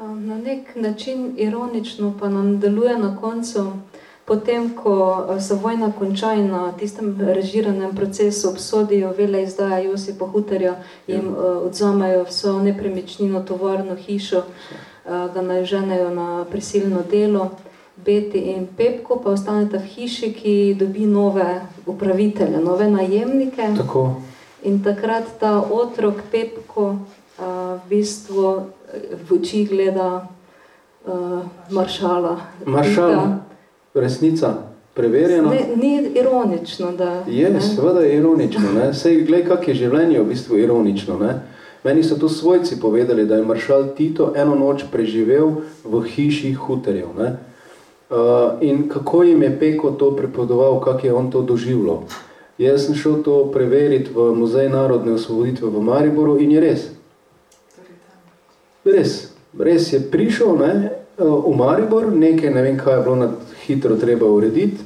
Speaker 3: Na nek način ironično pa nam deluje na koncu, potem, ko se vojna konča in na tistem režiranem procesu obsodijo vele izdaja Josipa Hutarja, jim ja. odzamejo vso nepremičnino, tovarno hišo, ga naženejo na prisilno delo. Beti in Pepko pa ostaneta v hiši, ki dobi nove upravitelje, nove najemnike.
Speaker 2: Tako.
Speaker 3: In takrat ta otrok Pepko v bistvu v oči gleda uh, maršala.
Speaker 2: Maršal, resnica, preverjena.
Speaker 3: Ne, ni ironično, da...
Speaker 2: Je, ne? seveda je ironično. Ne? Sej, gled, kak je življenje v bistvu ironično. Ne? Meni so to svojci povedali, da je maršal Tito eno noč preživel v hiši huterjev. Ne? Uh, in kako jim je Peko to prepodoval, kak je on to doživljal. Jaz sem šel to preveriti v Muzej narodne osvoboditve v Mariboru in je res. Res, res je prišel ne, eh, v Maribor, nekaj, ne vem, kaj je bilo na hitro treba urediti,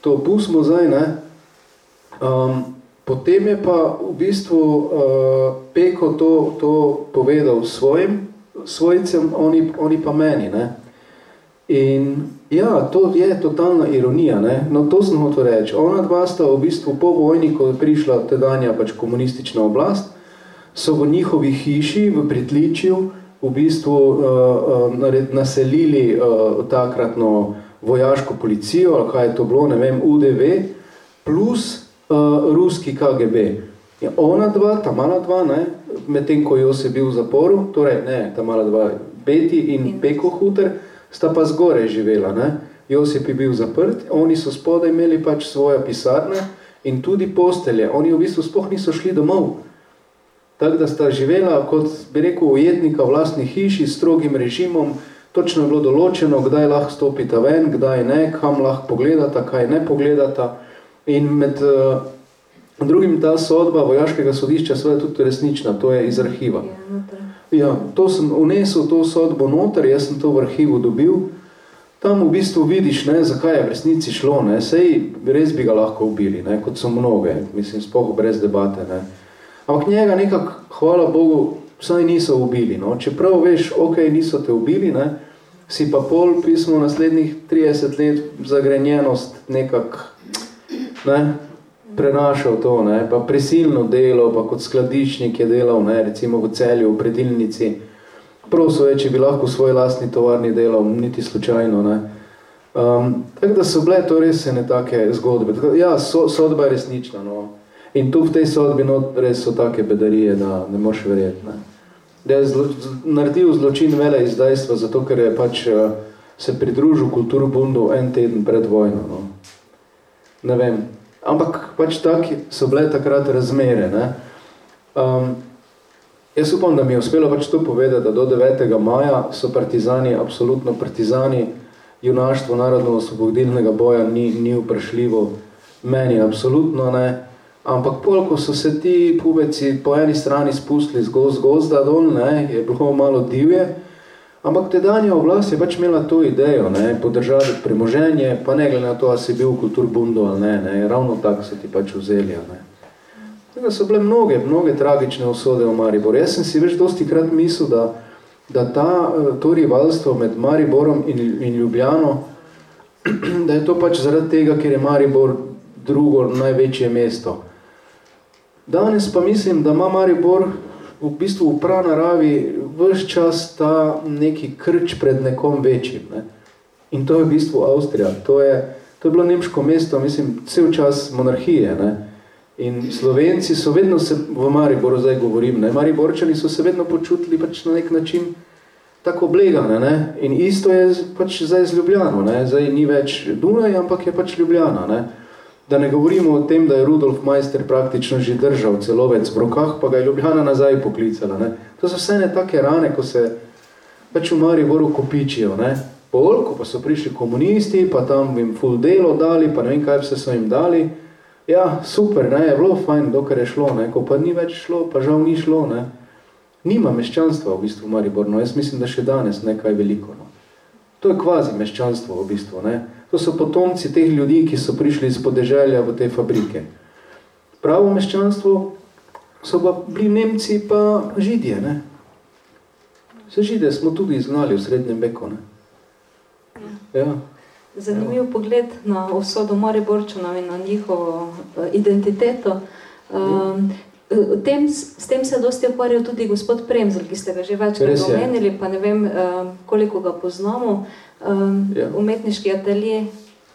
Speaker 2: to pustimo zdaj, ne. Um, potem je pa v bistvu uh, Peko to, to povedal svojim svojcem, oni, oni pa meni, ne. In ja, to je totalna ironija, ne. No, to sem hotel reči. Ona dva sta v bistvu po vojni, ko je prišla tedanja pač komunistična oblast, so v njihovi hiši v Pritličju v bistvu uh, naselili uh, takratno vojaško policijo, ali kaj je to bilo, ne vem, UDV, plus uh, ruski KGB. Ja, ona dva, ta mala dva, ne, medtem ko Josip bil v zaporu, torej ne, ta mala dva, Beti in, in Peko Huter, sta pa zgore živela. Ne. Josip je bil zaprt, oni so spodaj imeli pač svoje pisarne in tudi postelje. Oni v bistvu spoh niso šli domov. Tako da sta živela kot, bi rekel, ujetnika v vlastni hiši s strogim režimom, točno je bilo določeno, kdaj lahko stopita ven, kdaj ne, kam lahko pogledata, kaj ne pogledata. In med uh, drugim ta sodba vojaškega sodišča seveda tudi resnična, to je iz arhiva. Ja, to sem unesel to sodbo noter, jaz sem to v arhivu dobil. Tam v bistvu vidiš, ne, zakaj je v resnici šlo, ne, sej res bi ga lahko ubili, ne, kot so mnoge, mislim, spoh brez debate. Ne. Ampak njega nekako, hvala Bogu, vsaj niso ubili. No? Čeprav veš, ok, niso te ubili, ne? si pa pol pismo naslednjih 30 let zagrenjenost nekak, ne? prenašal to, ne, pa prisilno delo, pa kot skladiščnik je delal, ne, recimo v celju, v predilnici. Prosil je, če bi lahko v svoj lastni tovarni delal, niti slučajno. Ne. Um, tako da so bile to res ene take zgodbe. Tako, ja, so, sodba je resnična. No. In tu v tej sodbi res so take bedarije, da ne moš verjeti. Ne. Da je zlo, naredil zločin vele izdajstva, zato ker je pač uh, se pridružil kulturu bundu en teden pred vojno. No. Ne vem. Ampak pač taki so bile takrat razmere. Ne. Um, jaz upam, da mi je uspelo pač to povedati, da do 9. maja so partizani, absolutno partizani, junaštvo narodno-osvobodilnega boja ni, ni vprašljivo, meni absolutno ne, ampak pol, ko so se ti pubeci po eni strani spustili z goz, gozda dol, ne, je bilo malo divje, ampak tedanja oblast je pač imela to idejo, ne, podržati premoženje, pa ne glede na to, a si bil kulturbundu ali ne, ne, ravno tako so ti pač vzeli, ne. Tako so bile mnoge, mnoge tragične usode v Mariboru. Jaz sem si več dosti krat mislil, da da ta, eh, to rivalstvo med Mariborom in, in Ljubljano, da je to pač zaradi tega, ker je Maribor drugo največje mesto. Danes pa mislim, da ima Maribor v bistvu v prav naravi vse čas ta neki krč pred nekom večjim. Ne? In to je v bistvu Avstrija. To je, to je bilo nemško mesto, mislim, cel čas monarhije. Ne? In Slovenci so vedno se, v Mariboru zdaj govorim, ne, Mariborčani so se vedno počutili pač na nek način tako oblegane, ne, in isto je pač zdaj z Ljubljano, ne, zdaj ni več Dunaj, ampak je pač Ljubljana, ne. Da ne govorimo o tem, da je Rudolf Meister praktično že držal celovec v rokah, pa ga je Ljubljana nazaj poklicala, ne. To so vse ne take rane, ko se pač v Mariboru kopičijo, ne. Pol, ko pa so prišli komunisti, pa tam jim ful delo dali, pa ne vem kaj vse so jim dali, Ja, super, ne, je bilo fajn, dokaj je šlo, ne, ko pa ni več šlo, pa žal ni šlo, ne. Nima meščanstva v bistvu v Mariboru, no, jaz mislim, da še danes nekaj veliko, no. To je kvazi meščanstvo v bistvu, ne. To so potomci teh ljudi, ki so prišli iz podeželja v te fabrike. Pravo meščanstvo so pa bili Nemci pa Židje, ne. Se Žide smo tudi izgnali v srednjem veku, ne. Ja.
Speaker 3: Zanimiv ja. pogled na usodo Mariborčanov in na njihovo uh, identiteto. Um, tem, s tem se dosti ukvarjal tudi gospod Premzel, ki ste ga že večkrat omenili, pa ne vem, um, koliko ga poznamo. Um, ja. Umetniški atelje,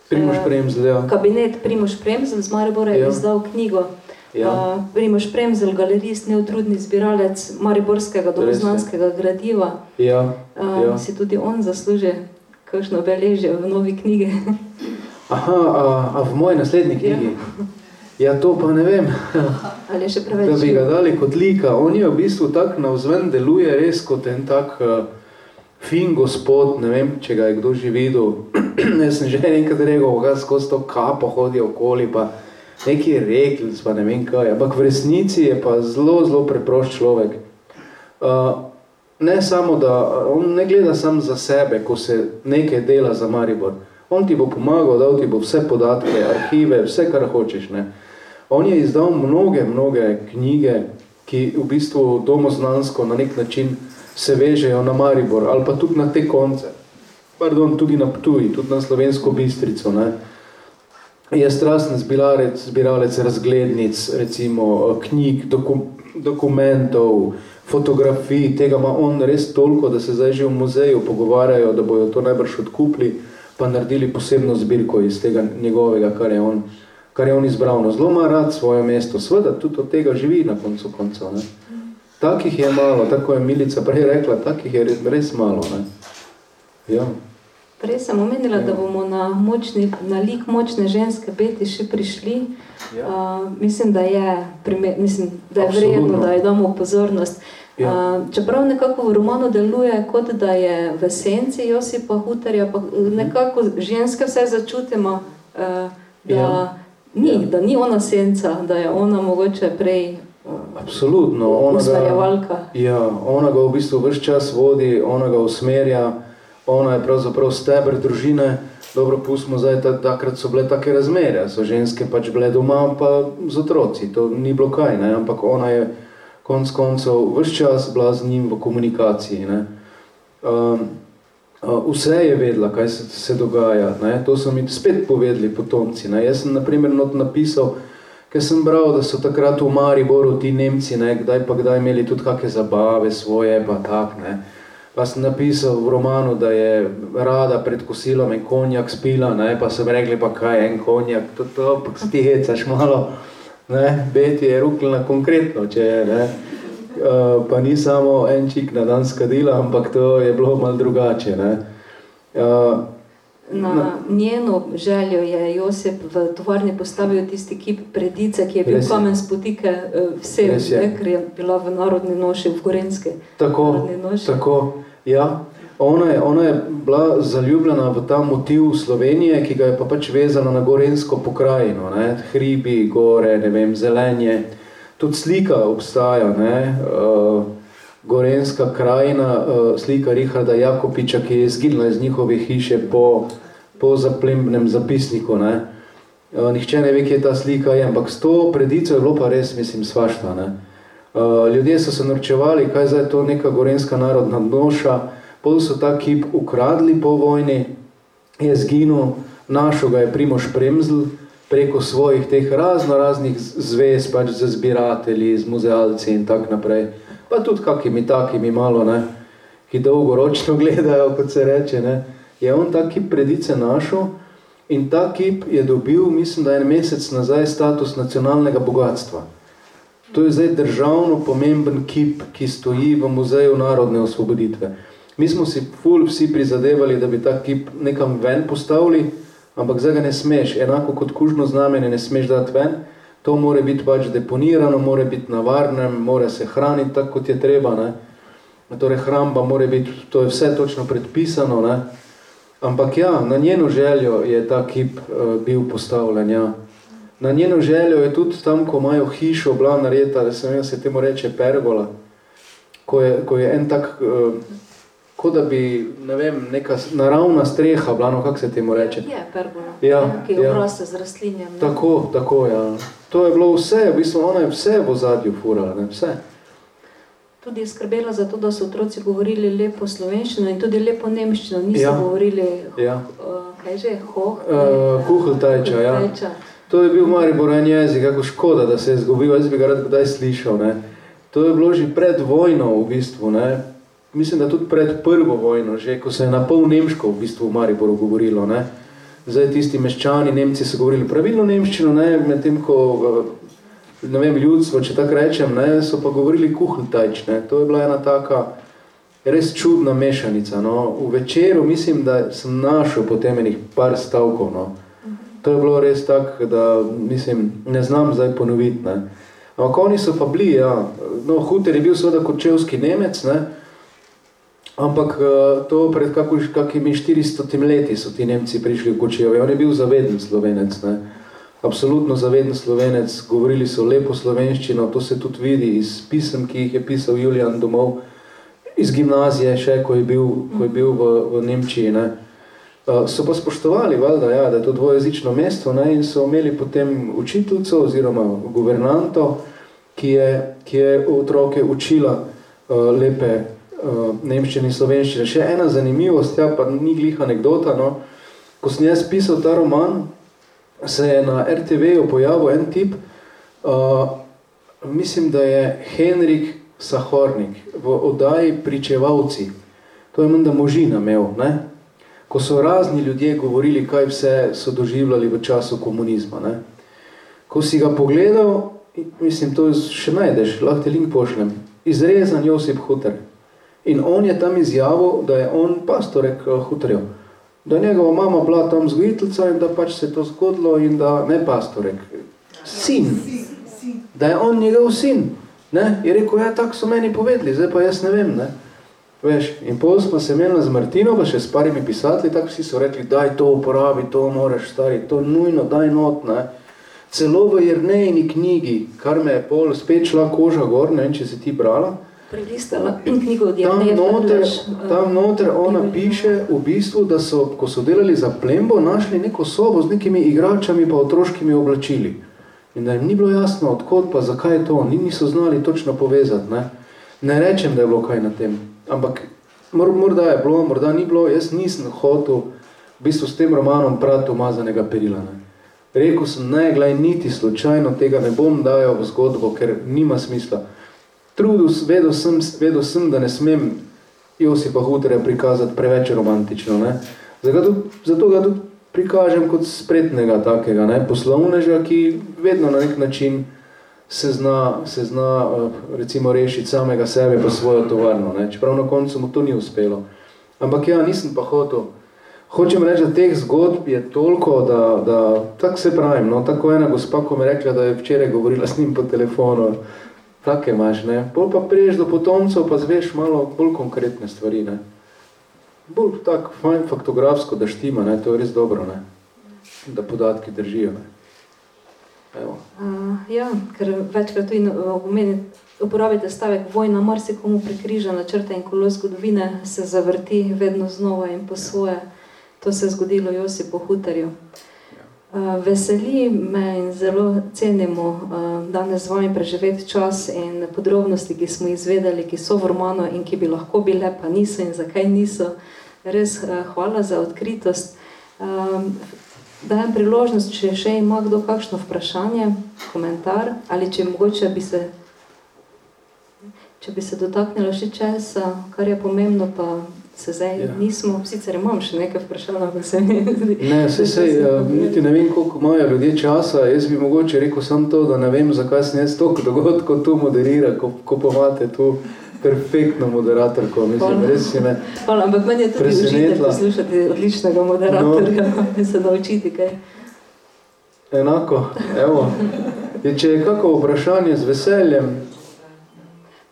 Speaker 2: Primoš Premzel, ja.
Speaker 3: kabinet Primoš Premzel z Maribora je ja. izdal knjigo. Ja. Uh, Primoš Premzel, galerist, neutrudni zbiralec Mariborskega domoznanskega gradiva.
Speaker 2: Ja.
Speaker 3: Uh, ja. Si tudi on zasluži kakšno beležijo v novi knjigi.
Speaker 2: Aha, a, a v moji naslednji knjigi? Ja. ja, to pa ne vem.
Speaker 3: Ali še preveč?
Speaker 2: Da bi ga dali kot lika. On je v bistvu tak navzven deluje res kot en tak uh, fin gospod, ne vem, če ga je kdo že videl. Jaz sem že enkrat rekel, ga skozi to kapo hodi okoli, pa neki rekli, pa ne vem kaj. Ampak v resnici je pa zelo, zelo preprost človek. Uh, ne samo, da on ne gleda sam za sebe, ko se nekaj dela za Maribor. On ti bo pomagal, dal ti bo vse podatke, arhive, vse, kar hočeš. Ne. On je izdal mnoge, mnoge knjige, ki v bistvu domoznansko na nek način se vežejo na Maribor, ali pa tudi na te konce. Pardon, tudi na Ptuji, tudi na Slovensko Bistrico. Ne. Je strasten zbiralec, zbiralec razglednic, recimo knjig, doku, dokumentov, fotografij, tega ima on res toliko, da se zdaj že v muzeju pogovarjajo, da bojo to najbrž odkupli, pa naredili posebno zbirko iz tega njegovega, kar je on, kar je on izbral. No, zelo ima rad svoje mesto, sveda tudi od tega živi na koncu koncev. Ne. Takih je malo, tako je Milica prej rekla, takih je res, malo. Ne. Ja.
Speaker 3: Prej sem omenila, ja. da bomo na, močni, na lik močne ženske peti še prišli. Ja. Uh, mislim, da je, primer, mislim, da je vredno, da je damo pozornost. Ja. Uh, čeprav nekako v romanu deluje, kot da je v senci Josipa Hutarja, pa nekako ženske vse začutimo, uh, da, ja. ni, ja. da ni ona senca, da je ona mogoče prej
Speaker 2: Absolutno. Ona. Ga, ja, ona ga v bistvu vse čas vodi, ona ga usmerja, ona je pravzaprav steber družine. Dobro, pustimo zdaj, da takrat so bile take razmere, so ženske pač bile doma, pa z otroci, to ni bilo kaj, ne? ampak ona je konc koncev vse čas bila z njim v komunikaciji. Ne. Um, uh, vse je vedela, kaj se, se dogaja. Ne. To so mi spet povedali potomci. Ne. Jaz sem naprimer not napisal, ker sem bral, da so takrat v Mariboru ti Nemci, ne, kdaj pa kdaj imeli tudi kakšne zabave svoje, pa tak, ne. Pa sem napisal v romanu, da je rada pred kosilom en konjak spila, ne, pa sem rekli, pa kaj en konjak, to to, pa ti hecaš malo, ne, Beti je rukljena konkretno, če je, ne. Uh, pa ni samo en čik na dan skadila, ampak to je bilo malo drugače, ne. Uh,
Speaker 3: Na no. njeno željo je Josip v tovarni postavil tisti kip predice, ki je bil kamen spotike eh, vse, je. ker je bila v narodni noši v Gorenske.
Speaker 2: Tako, tako, ja. Ona je, ona je bila zaljubljena v ta motiv Slovenije, ki ga je pa pač vezana na gorensko pokrajino, ne? hribi, gore, ne vem, zelenje. Tudi slika obstaja, ne? Uh, gorenska krajina, uh, slika Richarda Jakopiča, ki je izginila iz njihove hiše po po zaplembnem zapisniku. Ne. Uh, nihče ne ve, kje ta slika je, ampak s to predico je bilo pa res, mislim, svašta. Ne. Uh, ljudje so se norčevali, kaj zdaj to neka gorenska narodna noša, pol so ta kip ukradli po vojni, je zginil, našo ga je Primoš Premzl preko svojih teh razno raznih zvez, pač z zbiratelji, z muzealci in tak naprej, pa tudi kakimi takimi malo, ne, ki dolgoročno gledajo, kot se reče, ne. Uh, je on ta kip predice našel in ta kip je dobil, mislim, da en mesec nazaj status nacionalnega bogatstva. To je zdaj državno pomemben kip, ki stoji v muzeju narodne osvoboditve. Mi smo si ful vsi prizadevali, da bi ta kip nekam ven postavili, ampak zdaj ga ne smeš, enako kot kužno znamenje ne smeš dati ven, to more biti pač deponirano, more biti na varnem, more se hraniti tako, kot je treba, ne. Torej hramba more biti, to je vse točno predpisano, ne. Ampak ja, na njeno željo je ta kip uh, bil postavljen. Ja. Na njeno željo je tudi tam, ko imajo hišo, bila nareta, da se, se temu reče pergola, ko je, ko je en tak, uh, kot da bi, ne vem, neka naravna streha bila, no, kako se temu reče?
Speaker 3: Je pergola,
Speaker 2: ja,
Speaker 3: ki je ja. z rastlinjem. Ne?
Speaker 2: Tako, tako, ja. To je bilo vse, v bistvu ona je vse v zadju furala, ne, vse
Speaker 3: tudi skrbela za to, da so otroci govorili lepo slovenščino in tudi lepo nemščino, niso ja. govorili,
Speaker 2: ja.
Speaker 3: uh, kaj že, hoh?
Speaker 2: Uh, Kuhltajča, ja. To je bil Maribor en jezik, kako škoda, da se je zgubil, jaz bi ga rad kdaj slišal. Ne. To je bilo že pred vojno v bistvu, ne. mislim, da tudi pred prvo vojno, že ko se je na pol nemško v bistvu v Mariboru govorilo. Ne. Zdaj tisti meščani, Nemci so govorili pravilno nemščino, ne, med tem, ko ne vem, ljudstvo, če tako rečem, ne, so pa govorili kuhltajč, ne, to je bila ena taka res čudna mešanica, no, v večeru mislim, da sem našel potem enih par stavkov, no, to je bilo res tak, da, mislim, ne znam zdaj ponoviti, ne, ampak oni so pa bili, ja, no, Huter je bil seveda kočevski Nemec, ne, ampak uh, to pred kakimi 400 leti so ti Nemci prišli v Kočevo, on je bil zaveden slovenec, ne, absolutno zaveden slovenec, govorili so lepo slovenščino, to se tudi vidi iz pisem, ki jih je pisal Julian domov, iz gimnazije še, ko je bil, ko je bil v, v Nemčiji. Ne. Uh, so pa spoštovali, valjda, ja, da je to dvojezično mesto ne, in so imeli potem učiteljico oziroma guvernanto, ki je, ki je otroke učila uh, lepe uh, nemščine in slovenščine. Še ena zanimivost, ja, pa ni glih anekdota, no, ko sem jaz pisal ta roman, se je na RTV-ju pojavil en tip, uh, mislim, da je Henrik Sahornik v oddaji Pričevalci, to je menda možina imel, ne? ko so razni ljudje govorili, kaj vse so doživljali v času komunizma. Ne? Ko si ga pogledal, mislim, to še najdeš, lahko te link pošlem, izrezan Josip Huter. In on je tam izjavil, da je on pastorek uh, Huterjev da je njegova mama bila tam zgojiteljica in da pač se je to zgodilo in da, ne pastorek, sin, da je on njegov sin. Ne? Je rekel, ja, tako so meni povedali, zdaj pa jaz ne vem. Ne? Veš, in pol smo se imeli z Martino, pa še s parimi pisateli, tako vsi so rekli, daj to uporabi, to moraš stari, to nujno, daj not. Ne? Celo v Jernejni knjigi, kar me je pol spet šla koža gor, ne vem, če si ti brala,
Speaker 3: prelistala knjigo
Speaker 2: tam noter, tam noter ona piše v bistvu, da so, ko so delali za plembo, našli neko sobo z nekimi igračami pa otroškimi oblačili. In da jim ni bilo jasno, odkot pa, zakaj je to, ni niso znali točno povezati. Ne, ne rečem, da je bilo kaj na tem, ampak morda je bilo, morda ni bilo, jaz nisem hotel v bistvu s tem romanom prati umazanega perila. Ne. Rekel sem, ne, gledaj, niti slučajno tega ne bom dajal v zgodbo, ker nima smisla. Trudil, vedel sem, vedel sem, da ne smem Josipa Huterja prikazati preveč romantično. Ne. Zato, zato ga tudi prikažem kot spretnega takega, ne, poslovneža, ki vedno na nek način se zna, se zna recimo rešiti samega sebe pa svojo tovarno. Ne. Čeprav na koncu mu to ni uspelo. Ampak ja, nisem pa hotel Hočem reči, da teh zgodb je toliko, da, da tako se pravim, no, tako ena gospa, ko mi rekla, da je včeraj govorila s njim po telefonu, tako imaš, ne. Bolj pa priješ do potomcev, pa zveš malo bolj konkretne stvari, ne. Bolj tako fajn faktografsko, da štima, ne, to je res dobro, ne. Da podatki držijo, ne.
Speaker 3: Evo. Uh, ja, ker večkrat tudi omeni, uporabite stavek vojna, marsikomu prekriža na črte in kolo zgodovine se zavrti vedno znova in po svoje. Ja. To se je zgodilo Josipu Hutarju. Ja. Uh, veseli me in zelo cenimo uh, danes z vami preživeti čas in podrobnosti, ki smo izvedeli, ki so v romanu in ki bi lahko bile, pa niso in zakaj niso. Res uh, hvala za odkritost. Dajem priložnost, če še ima kdo kakšno vprašanje, komentar ali če mogoče bi se če bi se dotaknilo še česa, kar je pomembno, pa se zdaj ja. nismo, sicer imam še nekaj vprašanja, pa se mi zdi.
Speaker 2: Ne, se se, uh, niti ne vem, koliko imajo ljudje časa, jaz bi mogoče rekel samo to, da ne vem, zakaj sem jaz toliko dogodkov tu moderira, ko, ko pa imate tu perfektno moderatorko, mislim, res si me
Speaker 3: Hvala, ampak meni je tudi užitelj poslušati odličnega moderatorja, no. se naučiti kaj.
Speaker 2: Enako, evo. Je, če je kako vprašanje z veseljem,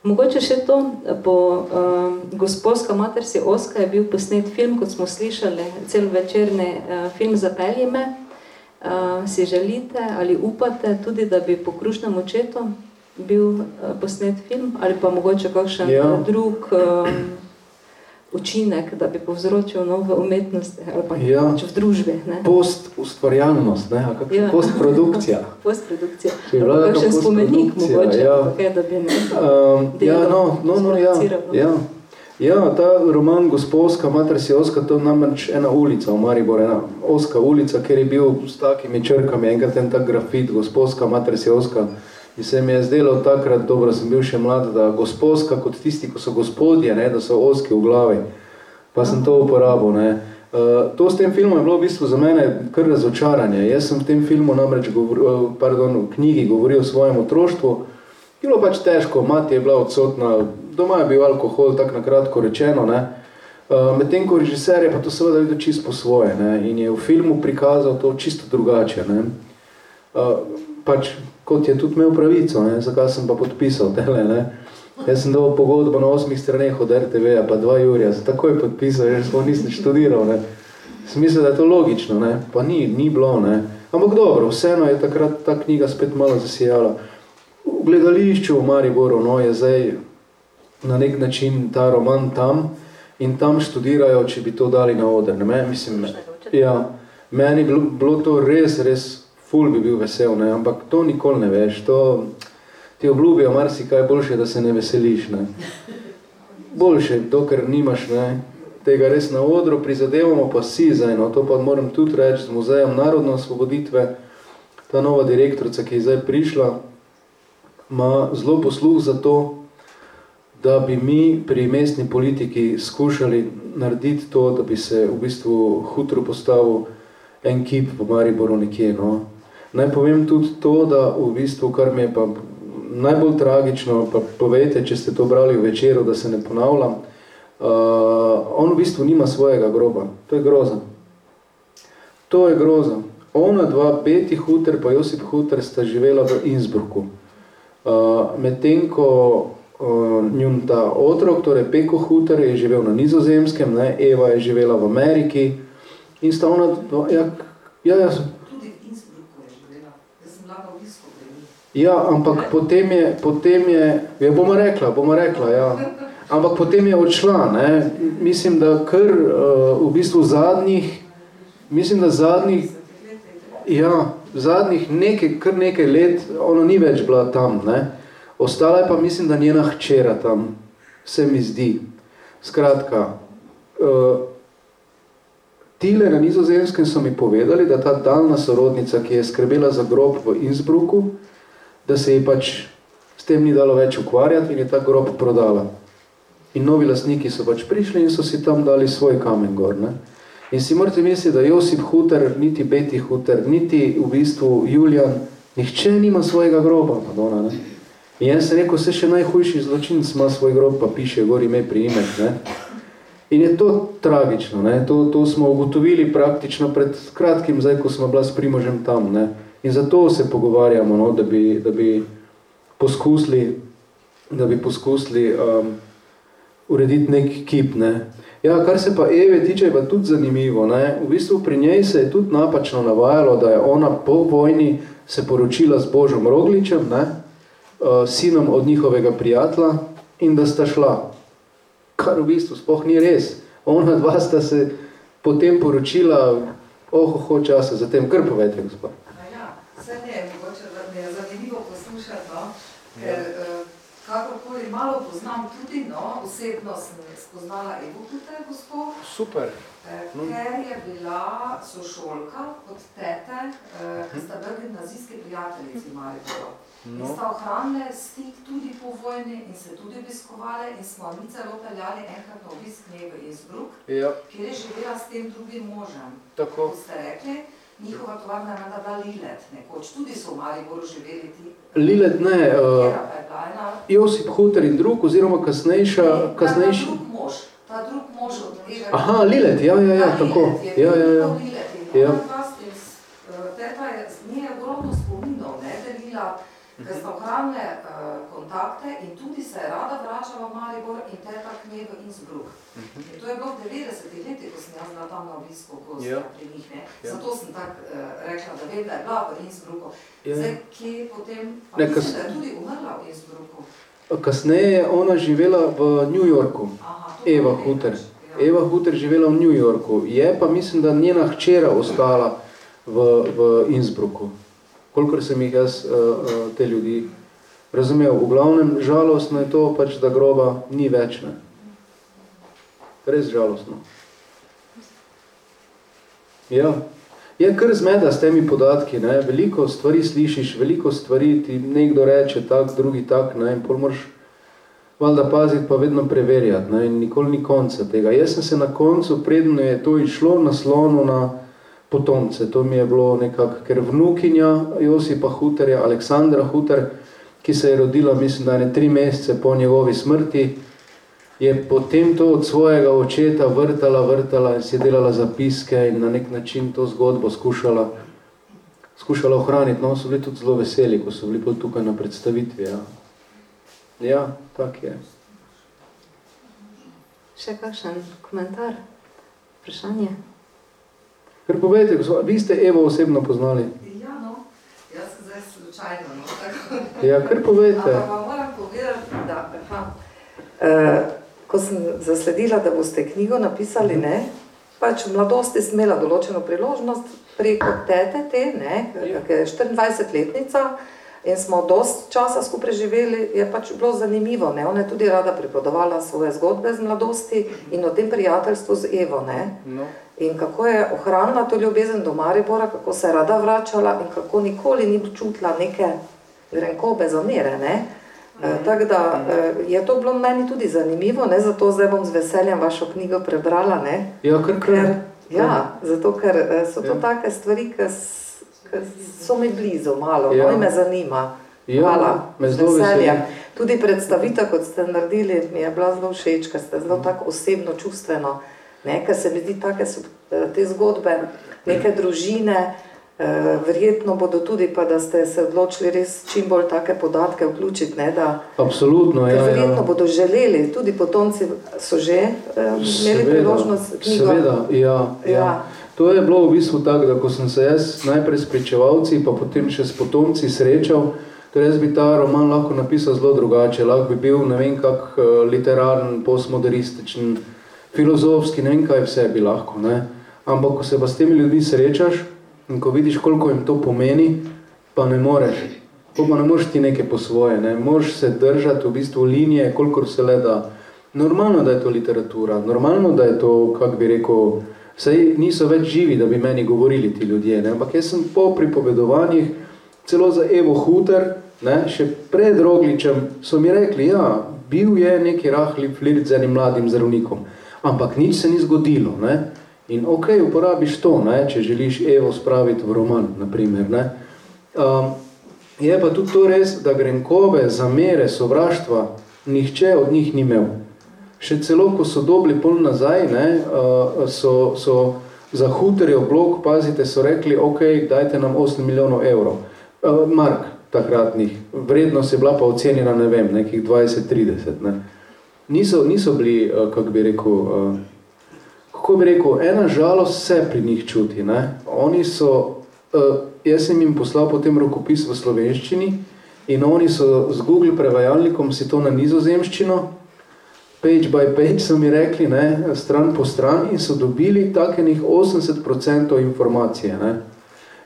Speaker 3: Mogoče še to, po uh, Gospodska mater si Oska je bil posnet film, kot smo slišali, cel večerni uh, film Zapelji me. Uh, si želite ali upate tudi, da bi po Krušnem očetu bil uh, posnet film ali pa mogoče kakšen ja. drug uh, učinek, da bi povzročil nove umetnosti ali pa ja. v družbi. Ne?
Speaker 2: Post ustvarjalnost, ne? Ja. postprodukcija.
Speaker 3: postprodukcija. Kakšen spomenik mogoče, ja. kaj, da bi ne um,
Speaker 2: ja, no, no, no, ja, ja. ja, ta roman Gospodska, Mater si Oska, to je namreč ena ulica v Mariboru, ena Oska ulica, ker je bil s takimi črkami, enkrat ten tak grafit, Gospodska, Mater si Oska, In se mi je zdelo takrat, dobro, sem bil še mlad, da gospodska kot tisti, ko so gospodje, ne, da so oski v glavi. Pa sem to uporabil. Ne. Uh, to s tem filmom je bilo v bistvu za mene kar razočaranje. Jaz sem v tem filmu namreč govor, uh, pardon, v knjigi govoril o svojem otroštvu. Bilo pač težko, mati je bila odsotna, doma je bil alkohol, tako na kratko rečeno. Ne. Uh, Medtem ko režiser je pa to seveda videl čisto po svoje ne, in je v filmu prikazal to čisto drugače. Ne. Uh, pač kot je tudi imel pravico, ne, zakaj sem pa podpisal tele, ne. Jaz sem dal pogodbo na osmih straneh od RTV-a, pa dva Jurija, za tako je podpisal, jer smo nisem študiral, ne. Smisel, da je to logično, ne, pa ni, ni bilo, ne. Ampak dobro, vseeno je takrat ta knjiga spet malo zasijala. V gledališču v Mariboru, no, je zdaj na nek način ta roman tam in tam študirajo, če bi to dali na oder, ne, mislim, ja, meni bilo, bilo to res, res ful bi bil vesel, ne? ampak to nikoli ne veš, to ti obljubijo marsikaj boljše, da se ne veseliš. Ne? Boljše, dokler nimaš ne? tega res na odru, prizadevamo pa si za eno, to pa moram tudi reči, z muzejem narodno osvoboditve, ta nova direktorica, ki je zdaj prišla, ima zelo posluh za to, da bi mi pri mestni politiki skušali narediti to, da bi se v bistvu hutro postavil en kip v Mariboru nekje, no. Naj povem tudi to, da v bistvu, kar mi je pa najbolj tragično, pa povejte, če ste to brali v večeru, da se ne ponavljam, uh, on v bistvu nima svojega groba. To je groza. To je groza. Ona dva, Betty Huter pa Josip Huter, sta živela v Innsbrucku. Uh, Medtem, ko uh, njun ta otrok, torej Peko Huter, je živel na nizozemskem, ne? Eva je živela v Ameriki in sta ona dva, ja, ja, ja, Ja, ampak potem je, potem je, ja bomo rekla, bomo rekla, ja. Ampak potem je odšla, ne. Mislim, da kar uh, v bistvu zadnjih, mislim, da zadnjih, ja, zadnjih nekaj, kar nekaj let, ona ni več bila tam, ne. Ostala je pa, mislim, da njena hčera tam, se mi zdi. Skratka, uh, tile na nizozemskem so mi povedali, da ta daljna sorodnica, ki je skrbela za grob v Innsbrucku, da se ji pač s tem ni dalo več ukvarjati in je ta grob prodala. In novi lastniki so pač prišli in so si tam dali svoj kamen gor. Ne? In si morate misliti, da Josip Huter, niti Beti Huter, niti v bistvu Julian, nihče nima svojega groba. Madonna, ne? In jaz sem rekel, se še najhujši zločinc ima svoj grob, pa piše gor ime priimek. Ne? In je to tragično. Ne? To, to smo ugotovili praktično pred kratkim, zdaj, ko smo bila s Primožem tam. Ne? In zato se pogovarjamo, no? da, bi, da bi poskusili, da bi poskusili um, urediti nek kip. Ne? Ja, kar se pa Eve tiče, je pa tudi zanimivo. Ne? V bistvu pri njej se je tudi napačno navajalo, da je ona po vojni se poročila z Božom Rogličem, ne? Uh, sinom od njihovega prijatelja, in da sta šla. Kar v bistvu spoh ni res. Ona dva sta se potem poročila, ohoho časa, zatem kar povedite, gospod.
Speaker 4: Ja, vse ne, mogoče, da mi je zanimivo poslušati, no? ker ja. kakorkoli malo poznam tudi, no, osebno sem spoznala Evo Kute, gospod.
Speaker 2: Super.
Speaker 4: Eh, no. Ker je bila sošolka od tete, eh, ki sta bili nazijski prijateljici Mariboro. No. In sta ohranile stik tudi po vojni in se tudi obiskovali in smo mi celo peljali enkrat na obisk nje v Innsbruck,
Speaker 2: ja.
Speaker 4: kjer je živela s tem drugim možem.
Speaker 2: Tako.
Speaker 4: Ko ste rekli, njihova tovarna je bila Lilet, nekoč tudi so v Mariboru živeli ti.
Speaker 2: Lilet ne, uh, Josip Huter in drug, oziroma kasnejša...
Speaker 4: Ne,
Speaker 2: kasnejši...
Speaker 4: ta drug mož, ta drug mož od tega...
Speaker 2: Aha, Lilet, ja, ja, ja, tako.
Speaker 4: Lilet je
Speaker 2: ja, ja, ja.
Speaker 4: Lilet in
Speaker 2: ja.
Speaker 4: ona dva s tem, teta je, z nje je ogromno spominov, ne, delila, ker sta ohranile uh, kontakte in tudi se je rada vračala v Maribor in teta k njej v Innsbruck. In to je bilo v 90-ih letih, ko sem jaz bila tam na obisku gosta
Speaker 2: Ja.
Speaker 4: pri njih, ne.
Speaker 2: Ja.
Speaker 4: Zato sem tako uh, rekla, da vem, da je bila v Innsbrucku.
Speaker 2: Ja.
Speaker 4: Zdaj, kje potem, pa
Speaker 2: Ne,
Speaker 4: mislim,
Speaker 2: kas-
Speaker 4: da je tudi umrla v Innsbrucku.
Speaker 2: Kasneje je ona živela v New Yorku.
Speaker 4: Aha,
Speaker 2: Eva Huter.
Speaker 4: ja.
Speaker 2: Eva Huter živela v New Yorku. Je pa mislim, da njena hčera ostala v, v Innsbrucku. Kolikor sem jih jaz uh, uh, te ljudi razumel. V glavnem žalostno je to, pač, da groba ni več. Ne? Res žalostno. Ja. Je kar zmeda s temi podatki. Ne? Veliko stvari slišiš, veliko stvari ti nekdo reče tak, drugi tak. Ne? In pol moraš valjda paziti, pa vedno preverjati. Ne? In nikoli ni konca tega. Jaz sem se na koncu, predno je to išlo, naslonu na potomce. To mi je bilo nekako, ker vnukinja Josipa Huterja, Aleksandra Huter, ki se je rodila, mislim, da ne tri mesece po njegovi smrti, je potem to od svojega očeta vrtala, vrtala in si je delala zapiske in na nek način to zgodbo skušala, skušala ohraniti. No, so bili tudi zelo veseli, ko so bili tukaj na predstavitvi. Ja, ja tak je.
Speaker 3: Še kakšen komentar, vprašanje?
Speaker 2: Ker povejte, gospod, vi ste Evo osebno poznali.
Speaker 4: Ja, no, jaz sem zdaj slučajno, no, tako.
Speaker 2: Ja, kar povejte.
Speaker 4: Ampak vam moram povedati, da, aha, uh, ko sem zasledila, da boste knjigo napisali, ne, pač v mladosti sem imela določeno priložnost preko tete te, ne, ki je 24-letnica in smo dost časa skupaj živeli, je pač bilo zanimivo, ne, ona je tudi rada pripovedovala svoje zgodbe z mladosti in o tem prijateljstvu z Evo, ne.
Speaker 2: No.
Speaker 4: In kako je ohranila to ljubezen do Maribora, kako se je rada vračala in kako nikoli ni čutila neke grenkobe zamere. Ne? E, tako da e, je to bilo meni tudi zanimivo, ne? zato zdaj bom z veseljem vašo knjigo prebrala. Ne?
Speaker 2: Ja, kar kar.
Speaker 4: Ker, ja, zato ker e, so to
Speaker 2: Ja.
Speaker 4: take stvari, ki so mi blizu malo,
Speaker 2: Ja.
Speaker 4: ja. no, me zanima.
Speaker 2: Ja,
Speaker 4: Hvala,
Speaker 2: me zelo
Speaker 4: veseljem. Tudi predstavitev, kot ste naredili, mi je bila zelo všeč, ker ste zelo tako osebno, čustveno. Ne, ker se mi zdi, take so eh, te zgodbe, neke družine, eh, verjetno bodo tudi, pa da ste se odločili res čim bolj take podatke vključiti, ne, da
Speaker 2: Absolutno,
Speaker 4: ker
Speaker 2: ja,
Speaker 4: verjetno
Speaker 2: ja.
Speaker 4: bodo želeli, tudi potomci so že eh, imeli priložnost knjigo.
Speaker 2: Seveda, ja, ja.
Speaker 4: Ja.
Speaker 2: To je bilo v bistvu tako, da ko sem se jaz najprej s pričevalci, pa potem še s potomci srečal, torej jaz bi ta roman lahko napisal zelo drugače, lahko bi bil ne vem kak literaren, postmodernističen, filozofski, ne vem kaj vse bi lahko. Ne? Ampak ko se pa s temi ljudmi srečaš in ko vidiš, koliko jim to pomeni, pa ne moreš. To pa ne moreš ti neke po svoje, ne? Moraš se držati v bistvu linije, kolikor se le da. Normalno, da je to literatura, normalno, da je to, kako bi rekel, Sej niso več živi, da bi meni govorili ti ljudje, ne? ampak jaz sem po pripovedovanjih, celo za Evo Huter, ne? še pred Rogličem, so mi rekli, ja, bil je neki rahli flirt z enim mladim zdravnikom, ampak nič se ni zgodilo. Ne? In ok, uporabiš to, ne? če želiš Evo spraviti v roman, naprimer. Ne? Um, je pa tudi to res, da grenkove zamere sovraštva nihče od njih ni imel še celo, ko so dobili pol nazaj, ne, uh, so, so za huterjev blok, pazite, so rekli, ok, dajte nam 8 milijonov evrov. Uh, mark takratnih, vrednost je bila pa ocenjena, ne vem, nekih 20-30. Ne. Niso, niso bili, uh, kako bi rekel, uh, kako bi rekel, ena žalost se pri njih čuti. Ne. Oni so, uh, jaz sem jim poslal potem rokopis v slovenščini in oni so z Google prevajalnikom si to na nizozemščino page by page so mi rekli, ne, stran po stran in so dobili takenih 80% informacije. Ne.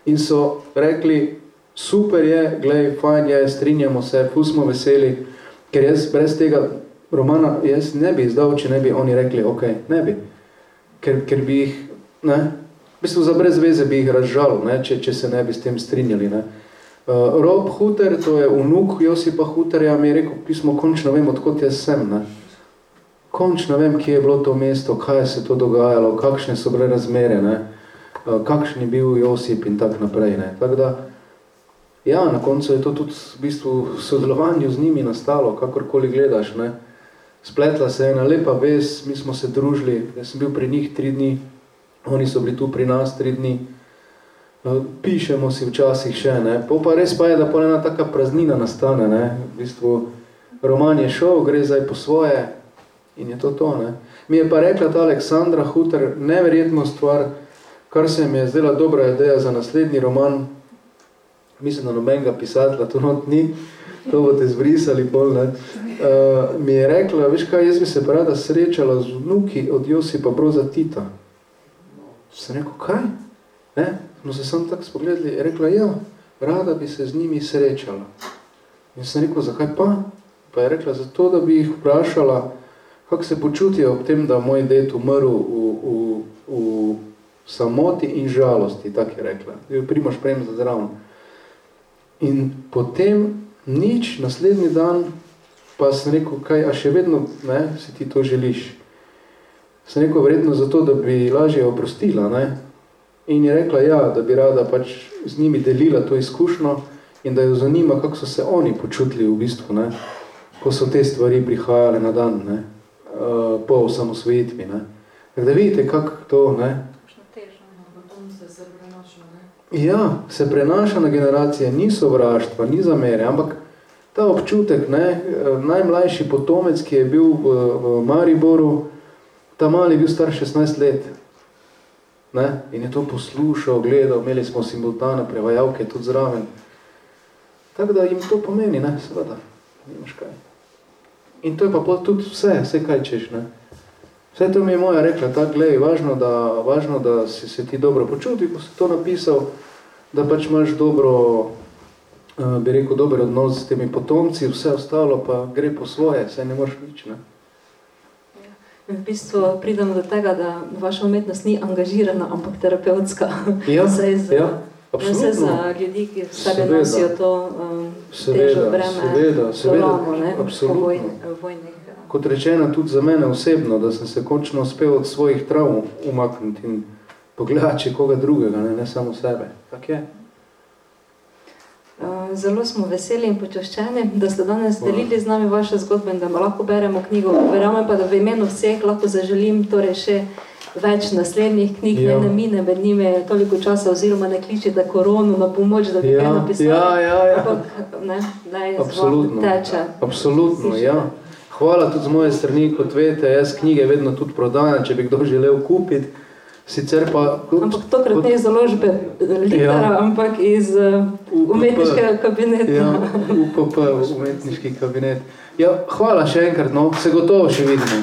Speaker 2: In so rekli, super je, glej, fajn je, strinjamo se, ful smo veseli, ker jaz brez tega romana jaz ne bi izdal, če ne bi oni rekli, ok, ne bi. Ker, ker bi jih, ne, v bistvu za brez veze bi jih razžal, ne, če, če se ne bi s tem strinjali. Ne. Uh, Rob Huter, to je unuk Josipa Huterja, mi je rekel pismo, končno vem, odkot jaz sem. Ne končno vem, kje je bilo to mesto, kaj se to dogajalo, kakšne so bile razmere, ne? Eh, kakšen je bil Josip in tak naprej. Ne? Tak da, ja, na koncu je to tudi v bistvu v sodelovanju z njimi nastalo, kakorkoli gledaš. Ne? Spletla se je ena lepa vez, mi smo se družili, jaz sem bil pri njih tri dni, oni so bili tu pri nas tri dni, eh, pišemo si včasih še, ne? Po pa res pa je, da pa ena taka praznina nastane, ne? V bistvu, roman je šel, gre zdaj po svoje, In je to to. Ne? Mi je pa rekla ta Aleksandra Huter neverjetno stvar, kar se mi je zdela dobra ideja za naslednji roman. Mislim, da nobenega pisatelja to not ni, to boste zbrisali pol, ne. Uh, mi je rekla, veš kaj, jaz bi se rada srečala z vnuki od Josipa Broza Tita. Sem rekel, kaj? Ne? No se sem tako spogledali, je rekla, ja, rada bi se z njimi srečala. In sem rekel, zakaj pa? Pa je rekla, zato, da bi jih vprašala, kako se počutijo ob tem, da moj det umrl v, v, v samoti in žalosti, tako je rekla. Jo primaš prejem za zravno. In potem nič, naslednji dan, pa sem rekel, kaj, a še vedno ne, si ti to želiš. Sem rekel, verjetno zato, da bi lažje oprostila. Ne? In je rekla, ja, da bi rada pač z njimi delila to izkušnjo in da jo zanima, kako so se oni počutili v bistvu, ne? ko so te stvari prihajale na dan. Ne? uh, po osamosvojitvi. Da vidite, kako to, ne? Ja, se prenaša na generacije, ni sovraštva, ni zamere, ampak ta občutek, ne, najmlajši potomec, ki je bil v, v Mariboru, ta mali je bil star 16 let. Ne, in je to poslušal, gledal, imeli smo simultane prevajalke tudi zraven. Tako da jim to pomeni, ne, seveda, nimaš kaj. In to je pa tudi vse, vse kaj češ. Ne? Vse to mi je moja rekla, tako gledaj, važno, da, važno, da si se ti dobro počuti, ko si to napisal, da pač imaš dobro, uh, bi rekel, dober odnos s temi potomci, vse ostalo pa gre po svoje, vse ne moraš nič. Ne?
Speaker 3: V bistvu pridemo do tega, da vaša umetnost ni angažirana, ampak terapevtska.
Speaker 2: Ja, ja.
Speaker 3: Vse za ljudi, ki sebe nosijo to um, težo breme, seveda, seveda, lomo, ne,
Speaker 2: absolutno. Vojne, vojnih. Ja. Kot rečeno, tudi za mene osebno, da sem se končno uspel od svojih travm umakniti in pogledati koga drugega, ne, ne samo sebe. Tak je.
Speaker 3: Uh, zelo smo veseli in počaščeni, da ste danes delili z nami vaše zgodbe in da lahko beremo knjigo. Verjamem pa, da v imenu vseh lahko zaželim torej še več naslednjih knjig, ja. ne mine med njimi toliko časa, oziroma ne kličete korono na pomoč, da bi ja. kaj napisali.
Speaker 2: Ja, ja, ja.
Speaker 3: Ampak, ne, da je
Speaker 2: Absolutno.
Speaker 3: teče.
Speaker 2: Absolutno, ja. Hvala tudi z moje strani, kot veste, jaz knjige vedno tudi prodajam, če bi kdo želel kupiti. Sicer pa...
Speaker 3: Kot, ampak tokrat kot, ne iz založbe litera, ja, ampak iz uh, umetniškega kabineta.
Speaker 2: Ja, UPP, umetniški kabinet. Ja, hvala še enkrat, no, se gotovo še vidimo.